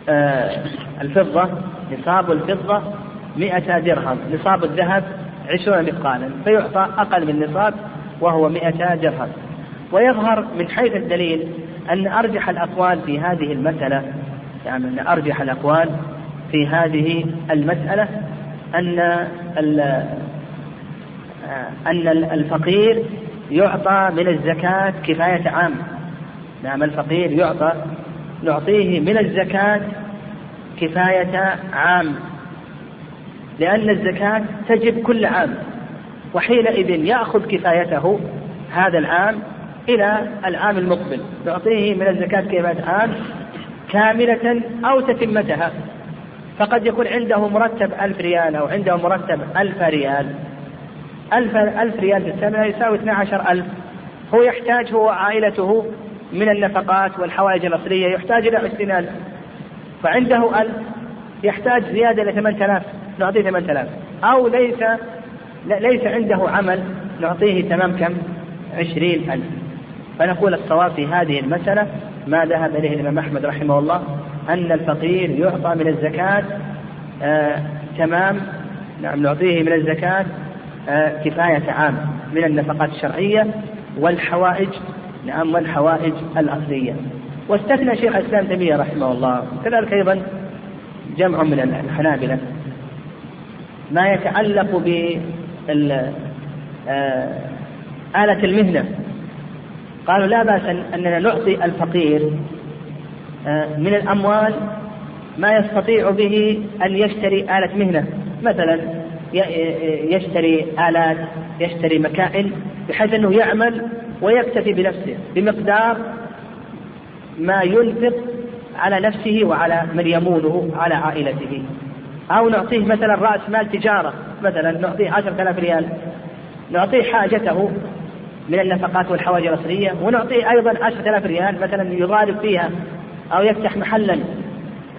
آه الفضة نصاب الفضة 100 درهم نصاب الذهب 20 مثقالا فيعطى أقل من النصاب وهو 100 درهم. ويظهر من حيث الدليل أن أرجح الأقوال في هذه المسألة يعني من أرجح الأقوال في هذه المسألة أن أن الفقير يعطى من الزكاة كفاية عام. نعم الفقير يعطى نعطيه من الزكاة كفاية عام. لأن الزكاة تجب كل عام وحينئذ يأخذ كفايته هذا العام إلى العام المقبل. نعطيه من الزكاة كفاية عام كاملة أو تتمتها. فقد يكون عنده مرتب ألف ريال أو عنده مرتب ألف ريال. ألف, ألف ريال في السنة يساوي 12 ألف. هو يحتاج هو عائلته من النفقات والحوائج الأصلية يحتاج إلى 20 ألف. فعنده ألف يحتاج زيادة إلى 8000 نعطيه 8000 أو ليس ليس عنده عمل نعطيه تمام كم؟ 20000 فنقول الصواب في هذه المسألة ما ذهب إليه الإمام أحمد رحمه الله أن الفقير يعطى من الزكاة آه تمام. نعم نعطيه من الزكاة كفاية عام من النفقات الشرعية والحوائج نعم والحوائج الأصلية. واستثنى شيخ الإسلام تيمية رحمه الله. كذلك أيضا جمع من الحنابلة ما يتعلق ب آه، آلة المهنة. قالوا لا بأس أننا نعطي الفقير آه، من الأموال ما يستطيع به أن يشتري آلة مهنة. مثلا يشتري آلات يشتري مكائن بحيث أنه يعمل ويكتفي بنفسه بمقدار ما ينفق على نفسه وعلى من يمونه على عائلته. أو نعطيه مثلا رأس مال تجارة مثلا نعطيه عشرة آلاف ريال. نعطيه حاجته من النفقات والحوائج الأصلية ونعطيه أيضا عشرة آلاف ريال مثلا يضارب فيها أو يفتح محلا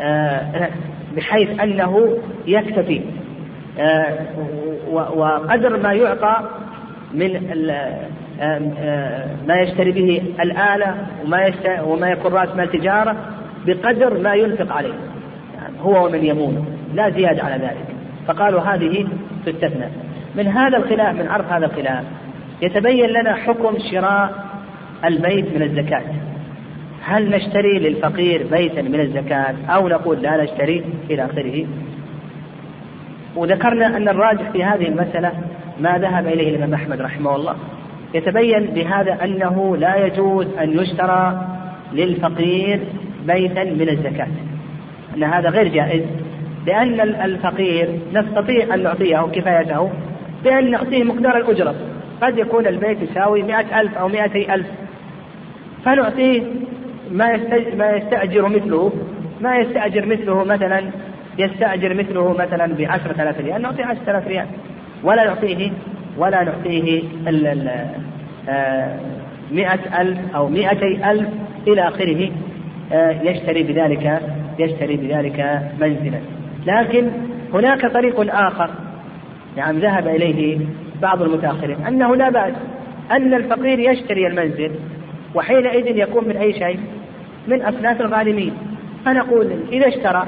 آه، بحيث أنه يكتفي وقدر ما يعطى من آه، ما يشتري به الآلة وما وما يكون رأس مال تجارة بقدر ما ينفق عليه. يعني هو ومن يمونه لا زيادة على ذلك. فقالوا هذه تستثنى. من هذا الخلاف من عرض هذا الخلاف يتبين لنا حكم شراء البيت من الزكاة. هل نشتري للفقير بيتا من الزكاة أو نقول لا نشتري إلى آخره؟ وذكرنا أن الراجح في هذه المسألة ما ذهب إليه الإمام أحمد رحمه الله. يتبين بهذا أنه لا يجوز أن يشترى للفقير بيتا من الزكاة. أن هذا غير جائز. لأن الفقير نستطيع أن نعطيه كفايته بأن نعطيه مقدار الأجرة. قد يكون البيت يساوي مئة ألف أو مئتي ألف. فنعطيه ما ما يستأجر مثله ما يستأجر مثله مثلا يستأجر مثله مثلا بعشرة آلاف ريال نعطيه عشرة آلاف ريال. ولا نعطيه ولا نعطيه آه، مئة ألف أو مئتي ألف إلى آخره آه، يشتري بذلك يشتري بذلك منزلا. لكن هناك طريق آخر يعني ذهب إليه بعض المتأخرين أنه لا بأس أن الفقير يشتري المنزل وحينئذ يكون من أي شيء؟ من أصناف الغانمين فنقول إذا اشترى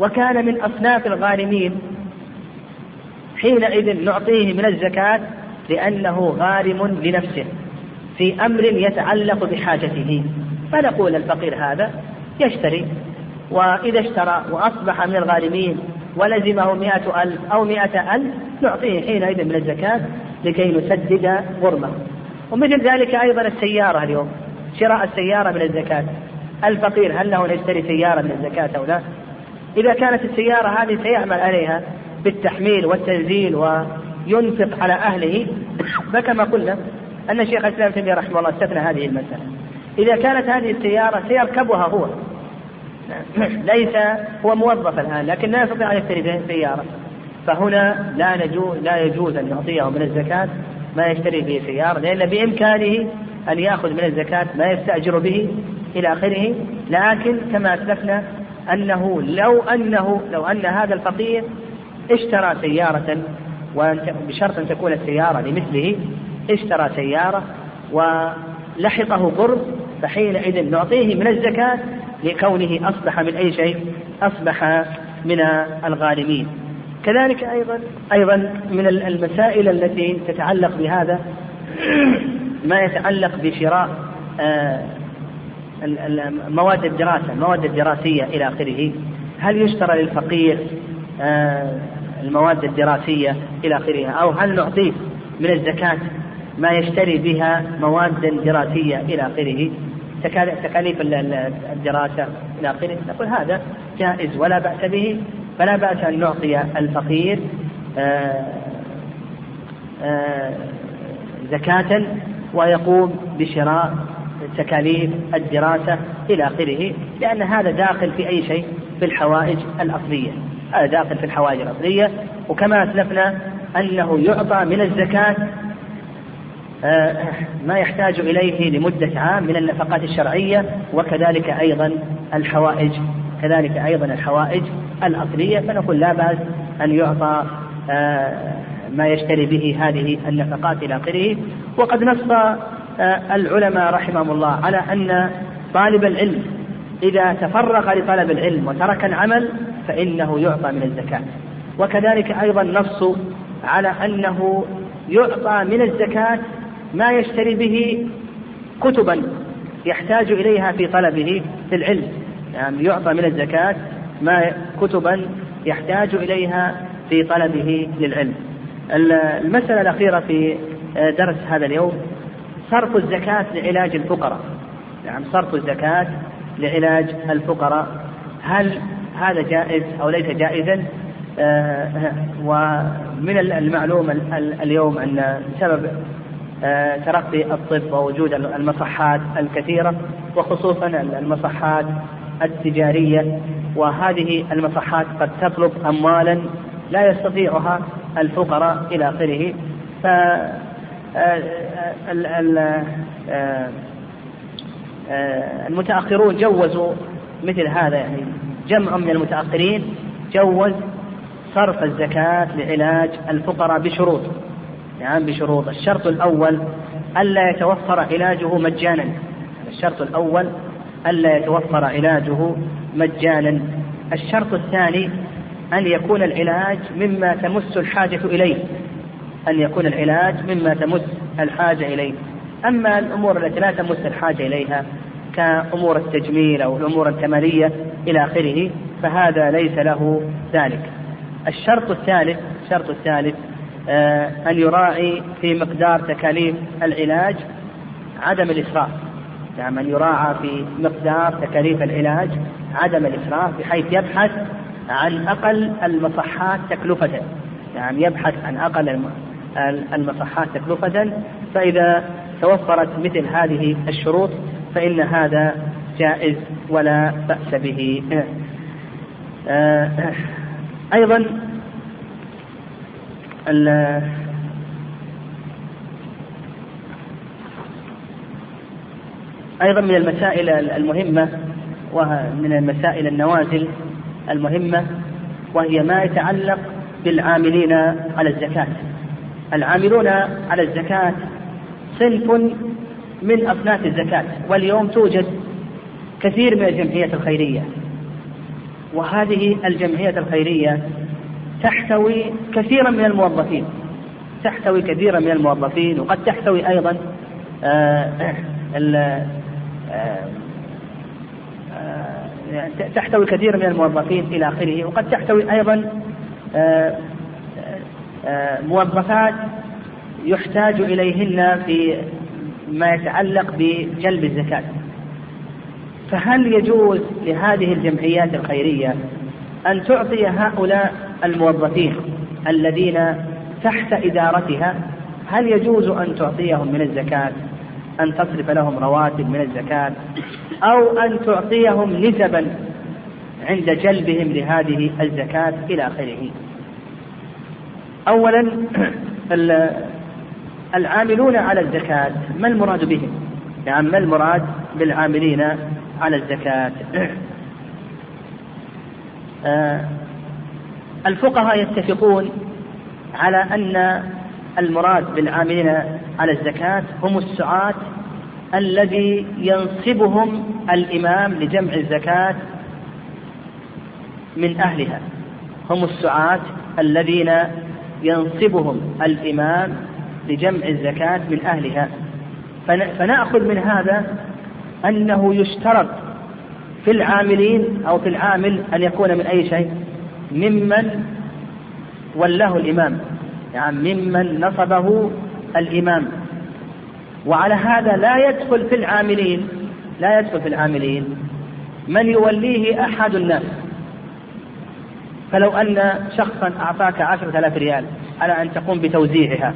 وكان من أصناف الغانمين. حينئذ نعطيه من الزكاة لأنه غارم لنفسه في أمر يتعلق بحاجته. فنقول الفقير هذا يشتري وإذا اشترى وأصبح من الغارمين ولزمه مئة ألف أو مئة ألف نعطيه حينئذ من الزكاة لكي نسدد غرمه ومثل ذلك أيضا السيارة اليوم شراء السيارة من الزكاة. الفقير هل له أن يشتري سيارة من الزكاة أو لا؟ إذا كانت السيارة هذه سيعمل عليها بالتحميل والتنزيل وينفق على أهله فكما قلنا أن شيخ الإسلام تيمية رحمه الله استثنى هذه المسألة. إذا كانت هذه السيارة سيركبها هو. [clears throat] ليس هو موظف الآن لكن لا يستطيع أن يشتري سيارة فهنا لا نجوز لا يجوز أن يعطيه من الزكاة ما يشتري به سيارة لأن بإمكانه أن يأخذ من الزكاة ما يستأجر به إلى آخره. لكن كما أسلفنا أنه لو أنه لو أن هذا الفقير اشترى سيارة بشرط أن تكون السيارة لمثله اشترى سيارة ولحقه قرض فحينئذ نعطيه من الزكاة لكونه أصبح من أي شيء؟ أصبح من الغالمين كذلك أيضا أيضا من المسائل التي تتعلق بهذا [clears throat] ما يتعلق بشراء آه، مواد الدراسة المواد الدراسية إلى آخره. هل يشترى للفقير آه، المواد الدراسية إلى آخره؟ أو هل نعطيه من الزكاة ما يشتري بها مواد دراسية إلى آخره؟ تكاليف الدراسة إلى آخره. نقول هذا جائز ولا بأس به. فلا بأس أن نعطي الفقير آه، آه، زكاة ويقوم بشراء تكاليف الدراسة إلى آخره لأن هذا داخل في أي شيء؟ في الحوائج الأصلية. هذا داخل في الحوائج الأصلية. وكما أسلفنا أنه يعطى من الزكاة آه، ما يحتاج إليه لمدة عام من النفقات الشرعية وكذلك أيضا الحوائج. كذلك أيضا الحوائج الأصلية. فنقول لا بأس أن يعطى آه، ما يشتري به هذه النفقات إلى آخره. وقد نص العلماء رحمهم الله على أن طالب العلم إذا تفرغ لطلب العلم وترك العمل فإنه يعطى من الزكاة. وكذلك أيضا نص على أنه يعطى من الزكاة ما يشتري به كتبا يحتاج إليها في طلبه في العلم. يعني يعطى من الزكاة ما كتبا يحتاج إليها في طلبه للعلم. المسألة الأخيرة في درس هذا اليوم صرف الزكاة لعلاج الفقراء. نعم صرف الزكاة لعلاج الفقراء. هل هذا جائز أو ليس جائزا؟ آه ومن المعلوم اليوم أن سبب آه ترقي الطب ووجود المصحات الكثيرة وخصوصا المصحات التجارية وهذه المصحات قد تطلب أموالا لا يستطيعها الفقراء إلى آخره آه، المتأخرون جوزوا مثل هذا يعني جمع من المتأخرين جوز صرف الزكاة لعلاج الفقراء بشروط. يعني بشروط. الشرط الأول ألا يتوفر علاجه مجانا. الشرط الأول ألا يتوفر علاجه مجانا. الشرط الثاني أن يكون العلاج مما تمس الحاجة إليه. أن يكون العلاج مما تمس الحاجة إليه. أما الأمور التي لا تمس الحاجة إليها كأمور التجميل أو الأمور الكمالية إلى آخره فهذا ليس له ذلك. الشرط الثالث الشرط الثالث آه أن يراعي في مقدار تكاليف العلاج عدم الإسراف. نعم أن يراعى في مقدار تكاليف العلاج عدم الإسراف بحيث يبحث عن أقل المصحات تكلفة. نعم يبحث عن أقل المصحات تكلفة فإذا توفرت مثل هذه الشروط فإن هذا جائز ولا بأس به. آه، أيضا أيضا من المسائل المهمة ومن المسائل النوازل المهمة وهي ما يتعلق بالعاملين على الزكاة. العاملون على الزكاة صنف من أصناف الزكاة واليوم توجد كثير من الجمعيات الخيرية. وهذه الجمعية الخيرية تحتوي كثيرا من الموظفين تحتوي كثيرا من الموظفين وقد تحتوي أيضا آه، آه، آه، تحتوي كثير من الموظفين إلى آخره وقد تحتوي أيضا موظفات يحتاج إليهن في ما يتعلق بجلب الزكاة. فهل يجوز لهذه الجمعيات الخيرية أن تعطي هؤلاء الموظفين الذين تحت إدارتها؟ هل يجوز أن تعطيهم من الزكاة؟ أن تصرف لهم رواتب من الزكاة؟ أو أن تعطيهم نسبا عند جلبهم لهذه الزكاة إلى آخره؟ أولا [clears throat] العاملون على الزكاة ما المراد بهم؟ يعني ما المراد بالعاملين على الزكاة؟ [clears throat] آه، الفقهاء يتفقون على أن المراد بالعاملين على الزكاة هم السعاة الذي ينصبهم الإمام لجمع الزكاة من أهلها هم السعاة الذين ينصبهم الإمام لجمع الزكاة من أهلها. فنأخذ من هذا أنه يشترط في العاملين أو في العامل أن يكون من أي شيء؟ ممن ولاه الإمام. يعني ممن نصبه الإمام. وعلى هذا لا يدخل في العاملين لا يدخل في العاملين من يوليه أحد الناس. فلو أن شخصا أعطاك عشرة آلاف ريال على أن تقوم بتوزيعها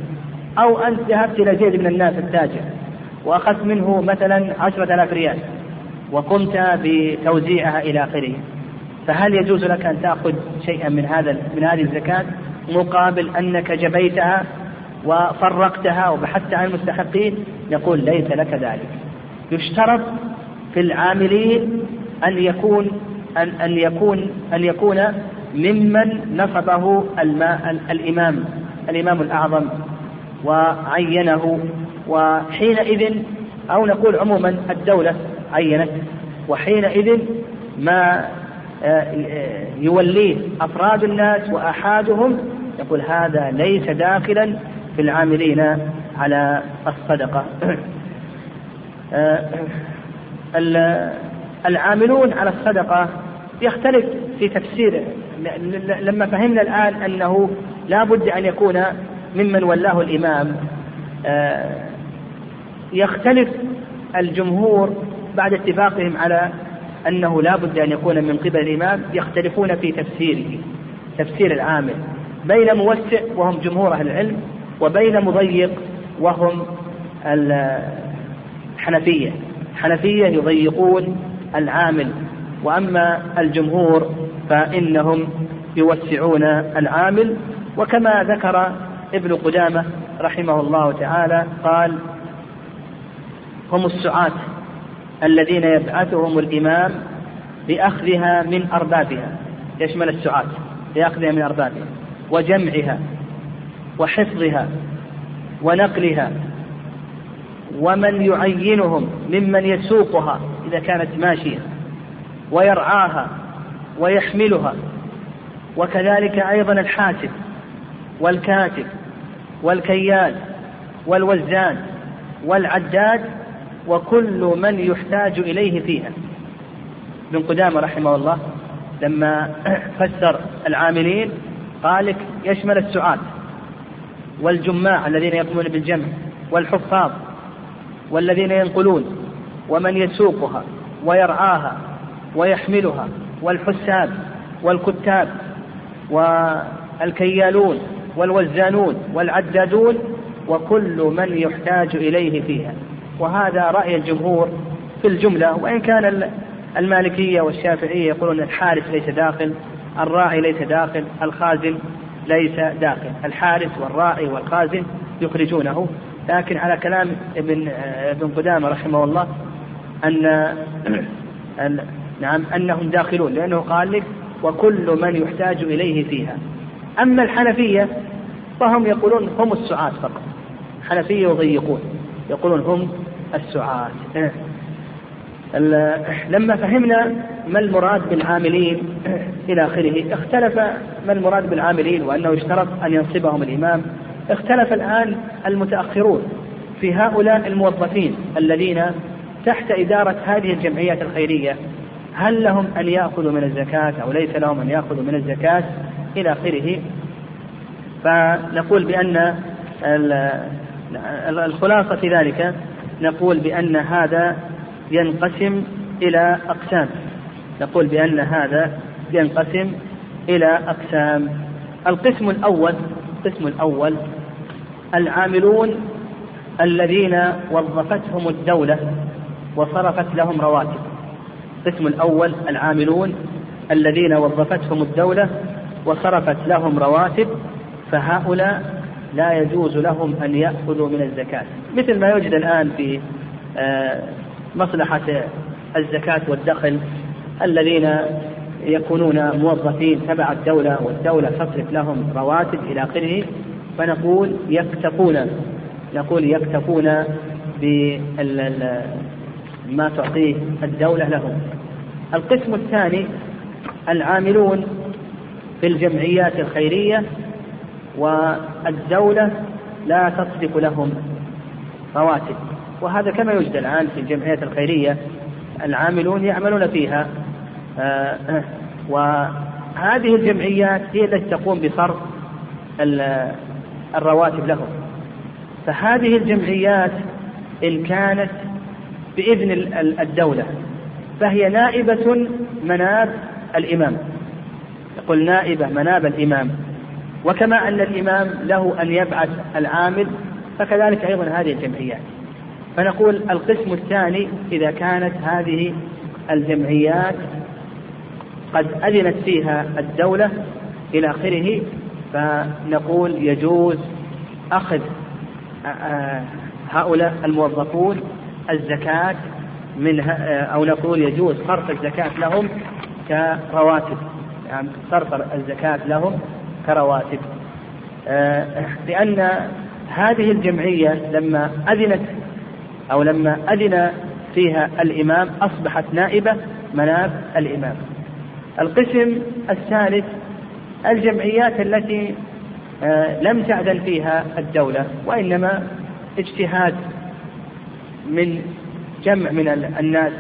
أو أنت ذهبت إلى زيد من الناس التاجر وأخذت منه مثلا عشرة آلاف ريال وقمت بتوزيعها إلى آخره فهل يجوز لك أن تأخذ شيئا من هذا من هذه الزكاة مقابل أنك جبيتها وفرقتها وبحثت عن المستحقين؟ يقول ليس لك ذلك. يشترط في العاملين أن يكون أن أن يكون أن يكون ممن نصبه الماء الإمام الإمام الأعظم وعينه وحينئذ أو نقول عموما الدولة عينت وحينئذ ما آه، يوليه أفراد الناس وأحادهم يقول هذا ليس داخلا في العاملين على الصدقة. آه، العاملون على الصدقة يختلف في تفسير لما فهمنا الآن أنه لا بد أن يكون ممن ولاه الإمام آه، يختلف الجمهور بعد اتفاقهم على أنه لا بد أن يكون من قبل الإمام يختلفون في تفسيره تفسير العامل. بين موسع وهم جمهور أهل العلم وبين مضيق وهم الحنفية حنفية يضيقون العامل. وأما الجمهور فإنهم يوسعون العامل وكما ذكر ابن قدامة رحمه الله تعالى قال هم السعاة الذين يبعثهم الإمام لأخذها من أربابها. يشمل السعاة؟ لأخذها من أربابها. وجمعها وحفظها ونقلها ومن يعينهم ممن يسوقها إذا كانت ماشية. ويرعاها ويحملها. وكذلك أيضا الحاسب والكاتب والكيال والوزان والعداد وكل من يحتاج إليه فيها. ابن قدامة رحمه الله لما [clears throat] فسر العاملين قال لك يشمل السعاة والجماع الذين يقومون بالجمع والحفاظ والذين ينقلون ومن يسوقها ويرعاها ويحملها والحساب والكتاب والكيالون والوزانون والعدادون وكل من يحتاج إليه فيها. وهذا رأي الجمهور في الجملة وإن كان المالكية والشافعية يقولون الحارس ليس داخل الراعي ليس داخل الخازن ليس داخل. الحارس والراعي والخازن يخرجونه. لكن على كلام ابن ابن قدامة رحمه الله أن [clears throat] نعم أنهم داخلون لأنه قال لك وكل من يحتاج إليه فيها. أما الحنفية فهم يقولون هم السعاة فقط. الحنفية يضيقون يقولون هم السعاة لما فهمنا ما المراد بالعاملين إلى آخره اختلف ما المراد بالعاملين وأنه اشترط أن ينصبهم الإمام. اختلف الآن المتأخرون في هؤلاء الموظفين الذين تحت إدارة هذه الجمعيات الخيرية. هل لهم أن يأخذوا من الزكاة أو ليس لهم أن يأخذوا من الزكاة إلى آخره؟ فنقول بأن الخلاصة في ذلك نقول بأن هذا ينقسم إلى أقسام. نقول بأن هذا ينقسم إلى أقسام. القسم الأول القسم الأول العاملون الذين وظفتهم الدولة وصرفت لهم رواتب. القسم الأول العاملون الذين وظفتهم الدولة وصرفت لهم رواتب فهؤلاء لا يجوز لهم أن يأخذوا من الزكاة. مثل ما يوجد الآن في آه، مصلحة الزكاة والدخل الذين يكونون موظفين تبع الدولة والدولة تصرف لهم رواتب إلى آخره فنقول يكتفون نقول يكتفون بما تعطيه الدولة لهم. القسم الثاني العاملون في الجمعيات الخيرية والدولة لا تصرف لهم رواتب. وهذا كما يوجد الآن في الجمعيات الخيرية العاملون يعملون فيها. آه، وهذه الجمعيات هي التي تقوم بصرف الرواتب لهم. فهذه الجمعيات إن كانت بإذن الدولة فهي نائبة مناب الإمام. يقول نائبة مناب الإمام. وكما أن الإمام له أن يبعث العامل فكذلك أيضا هذه الجمعيات. فنقول القسم الثاني إذا كانت هذه الجمعيات قد أذنت فيها الدولة إلى آخره فنقول يجوز أخذ هؤلاء الموظفون الزكاة من أو نقول يجوز صرف الزكاة لهم كرواتب. يعني صرف الزكاة لهم كرواتب. لأن هذه الجمعية لما أذنت أو لما أذن فيها الإمام أصبحت نائبة مناب الإمام. القسم الثالث الجمعيات التي آه، لم تأذن فيها الدولة وإنما اجتهاد من جمع من الناس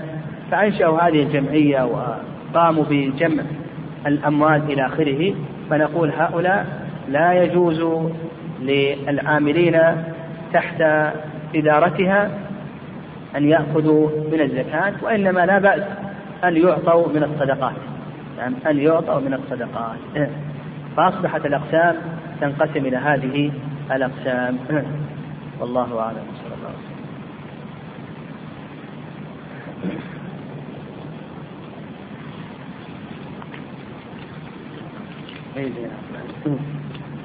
فأنشأوا هذه الجمعية وقاموا بجمع الأموال إلى آخره فنقول هؤلاء لا يجوز للعاملين تحت إدارتها أن يأخذوا من الزكاة وإنما لا بأس أن يعطوا من الصدقات. يعني أن يعطوا من الصدقات. فأصبحت الأقسام تنقسم إلى هذه الأقسام. والله أعلم صلى الله عليه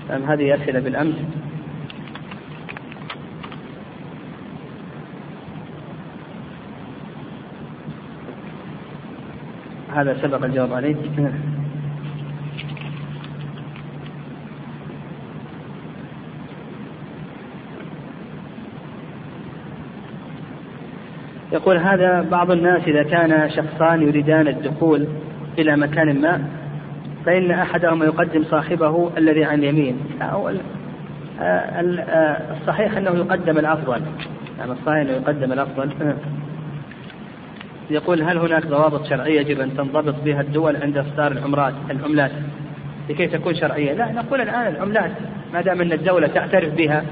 وسلم هذه أسئلة بالأمس؟ هذا سبق الجواب عليه. يقول هذا بعض الناس إذا كان شخصان يريدان الدخول إلى مكان ما فإن أحدهما يقدم صاحبه الذي عن يمين. أو الصحيح أنه يقدم الأفضل. يعني الصحيح أنه يقدم الأفضل. يقول هل هناك ضوابط شرعية يجب أن تنضبط بها الدول عند إصدار العمرات العملات؟ لكي تكون شرعية؟ لا نقول الآن العملات ما دام أن الدولة تعترف بها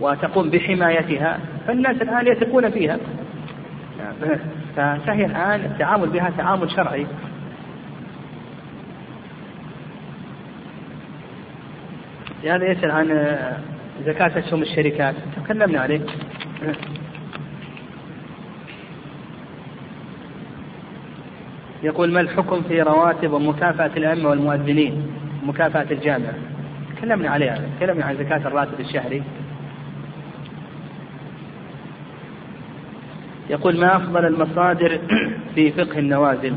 وتقوم بحمايتها فالناس الآن يثقون فيها. فهي الآن التعامل بها تعامل شرعي. هذا يسأل عن زكاة أسهم الشركات. تكلمنا عليه. يقول ما الحكم في رواتب ومكافأة الأئمة والمؤذنين؟ مكافأة الجامعة تكلمنا عليها. تكلمنا عن زكاة الراتب الشهري. يقول ما أفضل المصادر في فقه النوازل؟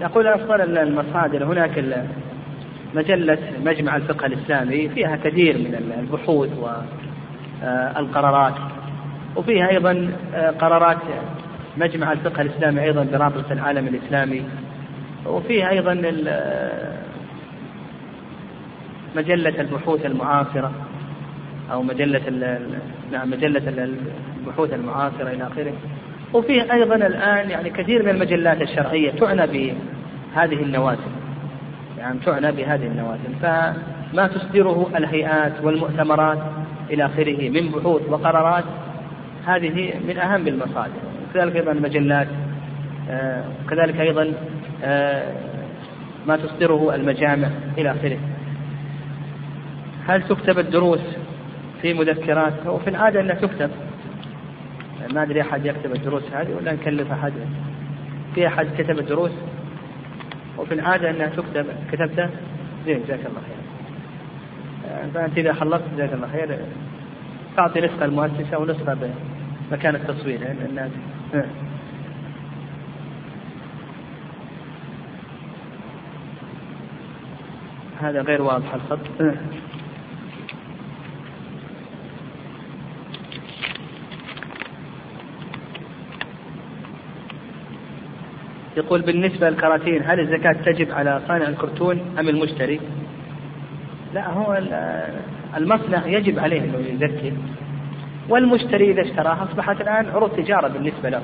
يقول أفضل المصادر هناك مجلة مجمع الفقه الإسلامي فيها كثير من البحوث والقرارات وفيها أيضا قرارات مجمع الفقه الإسلامي أيضا برابطة العالم الإسلامي. وفيها أيضا مجلة البحوث المعاصرة أو مجلة نعم مجلة البحوث المعاصرة إلى آخره. وفيه أيضا الآن يعني كثير من المجلات الشرعية تعنى بهذه النوازل يعني تعنى بهذه النوازل فما تصدره الهيئات والمؤتمرات إلى آخره من بحوث وقرارات هذه من أهم المصادر. كذلك أيضا المجلات آه، كذلك أيضا آه، ما تصدره المجامع إلى آخره. هل تكتب الدروس في مذكرات؟ وفي العادة أنها تكتب. ما أدري أحد يكتب الدروس هذه ولا نكلف أحد. في أحد كتب الدروس؟ وفي العادة أنها تكتب. كتبتها زين جزاك الله خير. فأنت إذا خلصت جزاك الله خير. تعطي نسخة المؤسسة ونسخة بمكان التصوير لأن الناس هذا غير واضح الخط. يقول بالنسبة للكراتين هل الزكاة تجب على صانع الكرتون أم المشتري؟ لا هو المصنع يجب عليه أنه يزكي. والمشتري إذا اشتراها أصبحت الآن عروض تجارة بالنسبة له.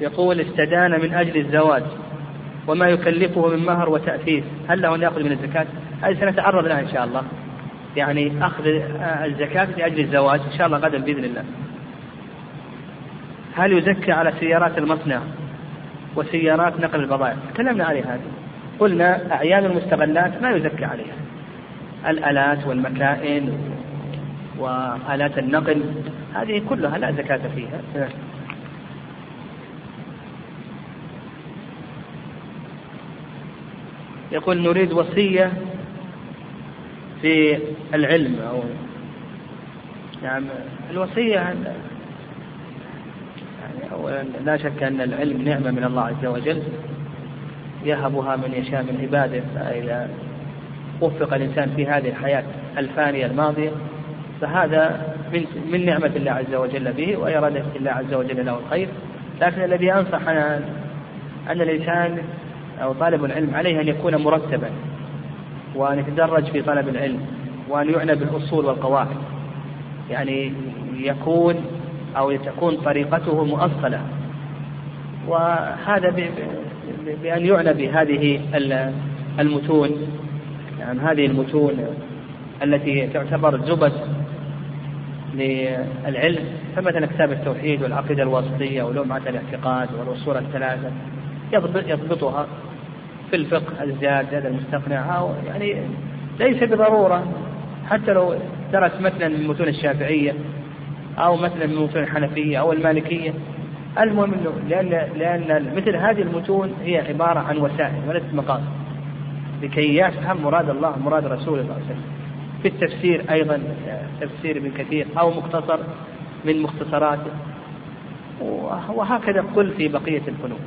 يقول استدان من أجل الزواج وما يكلفه من مهر وتأثير هل له أن يأخذ من الزكاة؟ هذه سنتعرض لها إن شاء الله. يعني أخذ الزكاة لأجل الزواج إن شاء الله غدا بإذن الله. هل يزكى على سيارات المصنع وسيارات نقل البضائع؟ تكلمنا عليها هذه. قلنا أعيان المستغلات ما يزكى عليها. الآلات والمكائن وآلات النقل هذه كلها لا زكاة فيها. يقول نريد وصية في العلم أو نعم الوصية يعني أولا لا شك أن العلم نعمة من الله عز وجل. يهبها من يشاء من عباده. فإذا وفق الإنسان في هذه الحياة الفانية الماضية فهذا من من نعمة الله عز وجل به وإرادة الله عز وجل له الخير. لكن الذي أنصح أن أن الإنسان أو طالب العلم عليه أن يكون مرتبا وأن يتدرج في طلب العلم وأن يعنى بالأصول والقواعد. يعني يكون أو تكون طريقته مؤصلة. وهذا بأن يعنى بهذه المتون يعني هذه المتون التي تعتبر زبد للعلم. فمثلا كتاب التوحيد والعقيدة الواسطية ولمعة الاعتقاد والأصول الثلاثة يضبطها في الفقه الزاد زاد المستقنع يعني ليس بضرورة. حتى لو درس مثلا من متون الشافعية أو مثلا من متون الحنفية أو المالكية. المهم إنه لأن لأن مثل هذه المتون هي عبارة عن وسائل وليست مقاصد لكي يفهم مراد الله مراد رسوله صلى الله عليه وسلم. في التفسير أيضا تفسير ابن كثير أو مختصر من مختصراته. وهكذا قل في بقية الفنون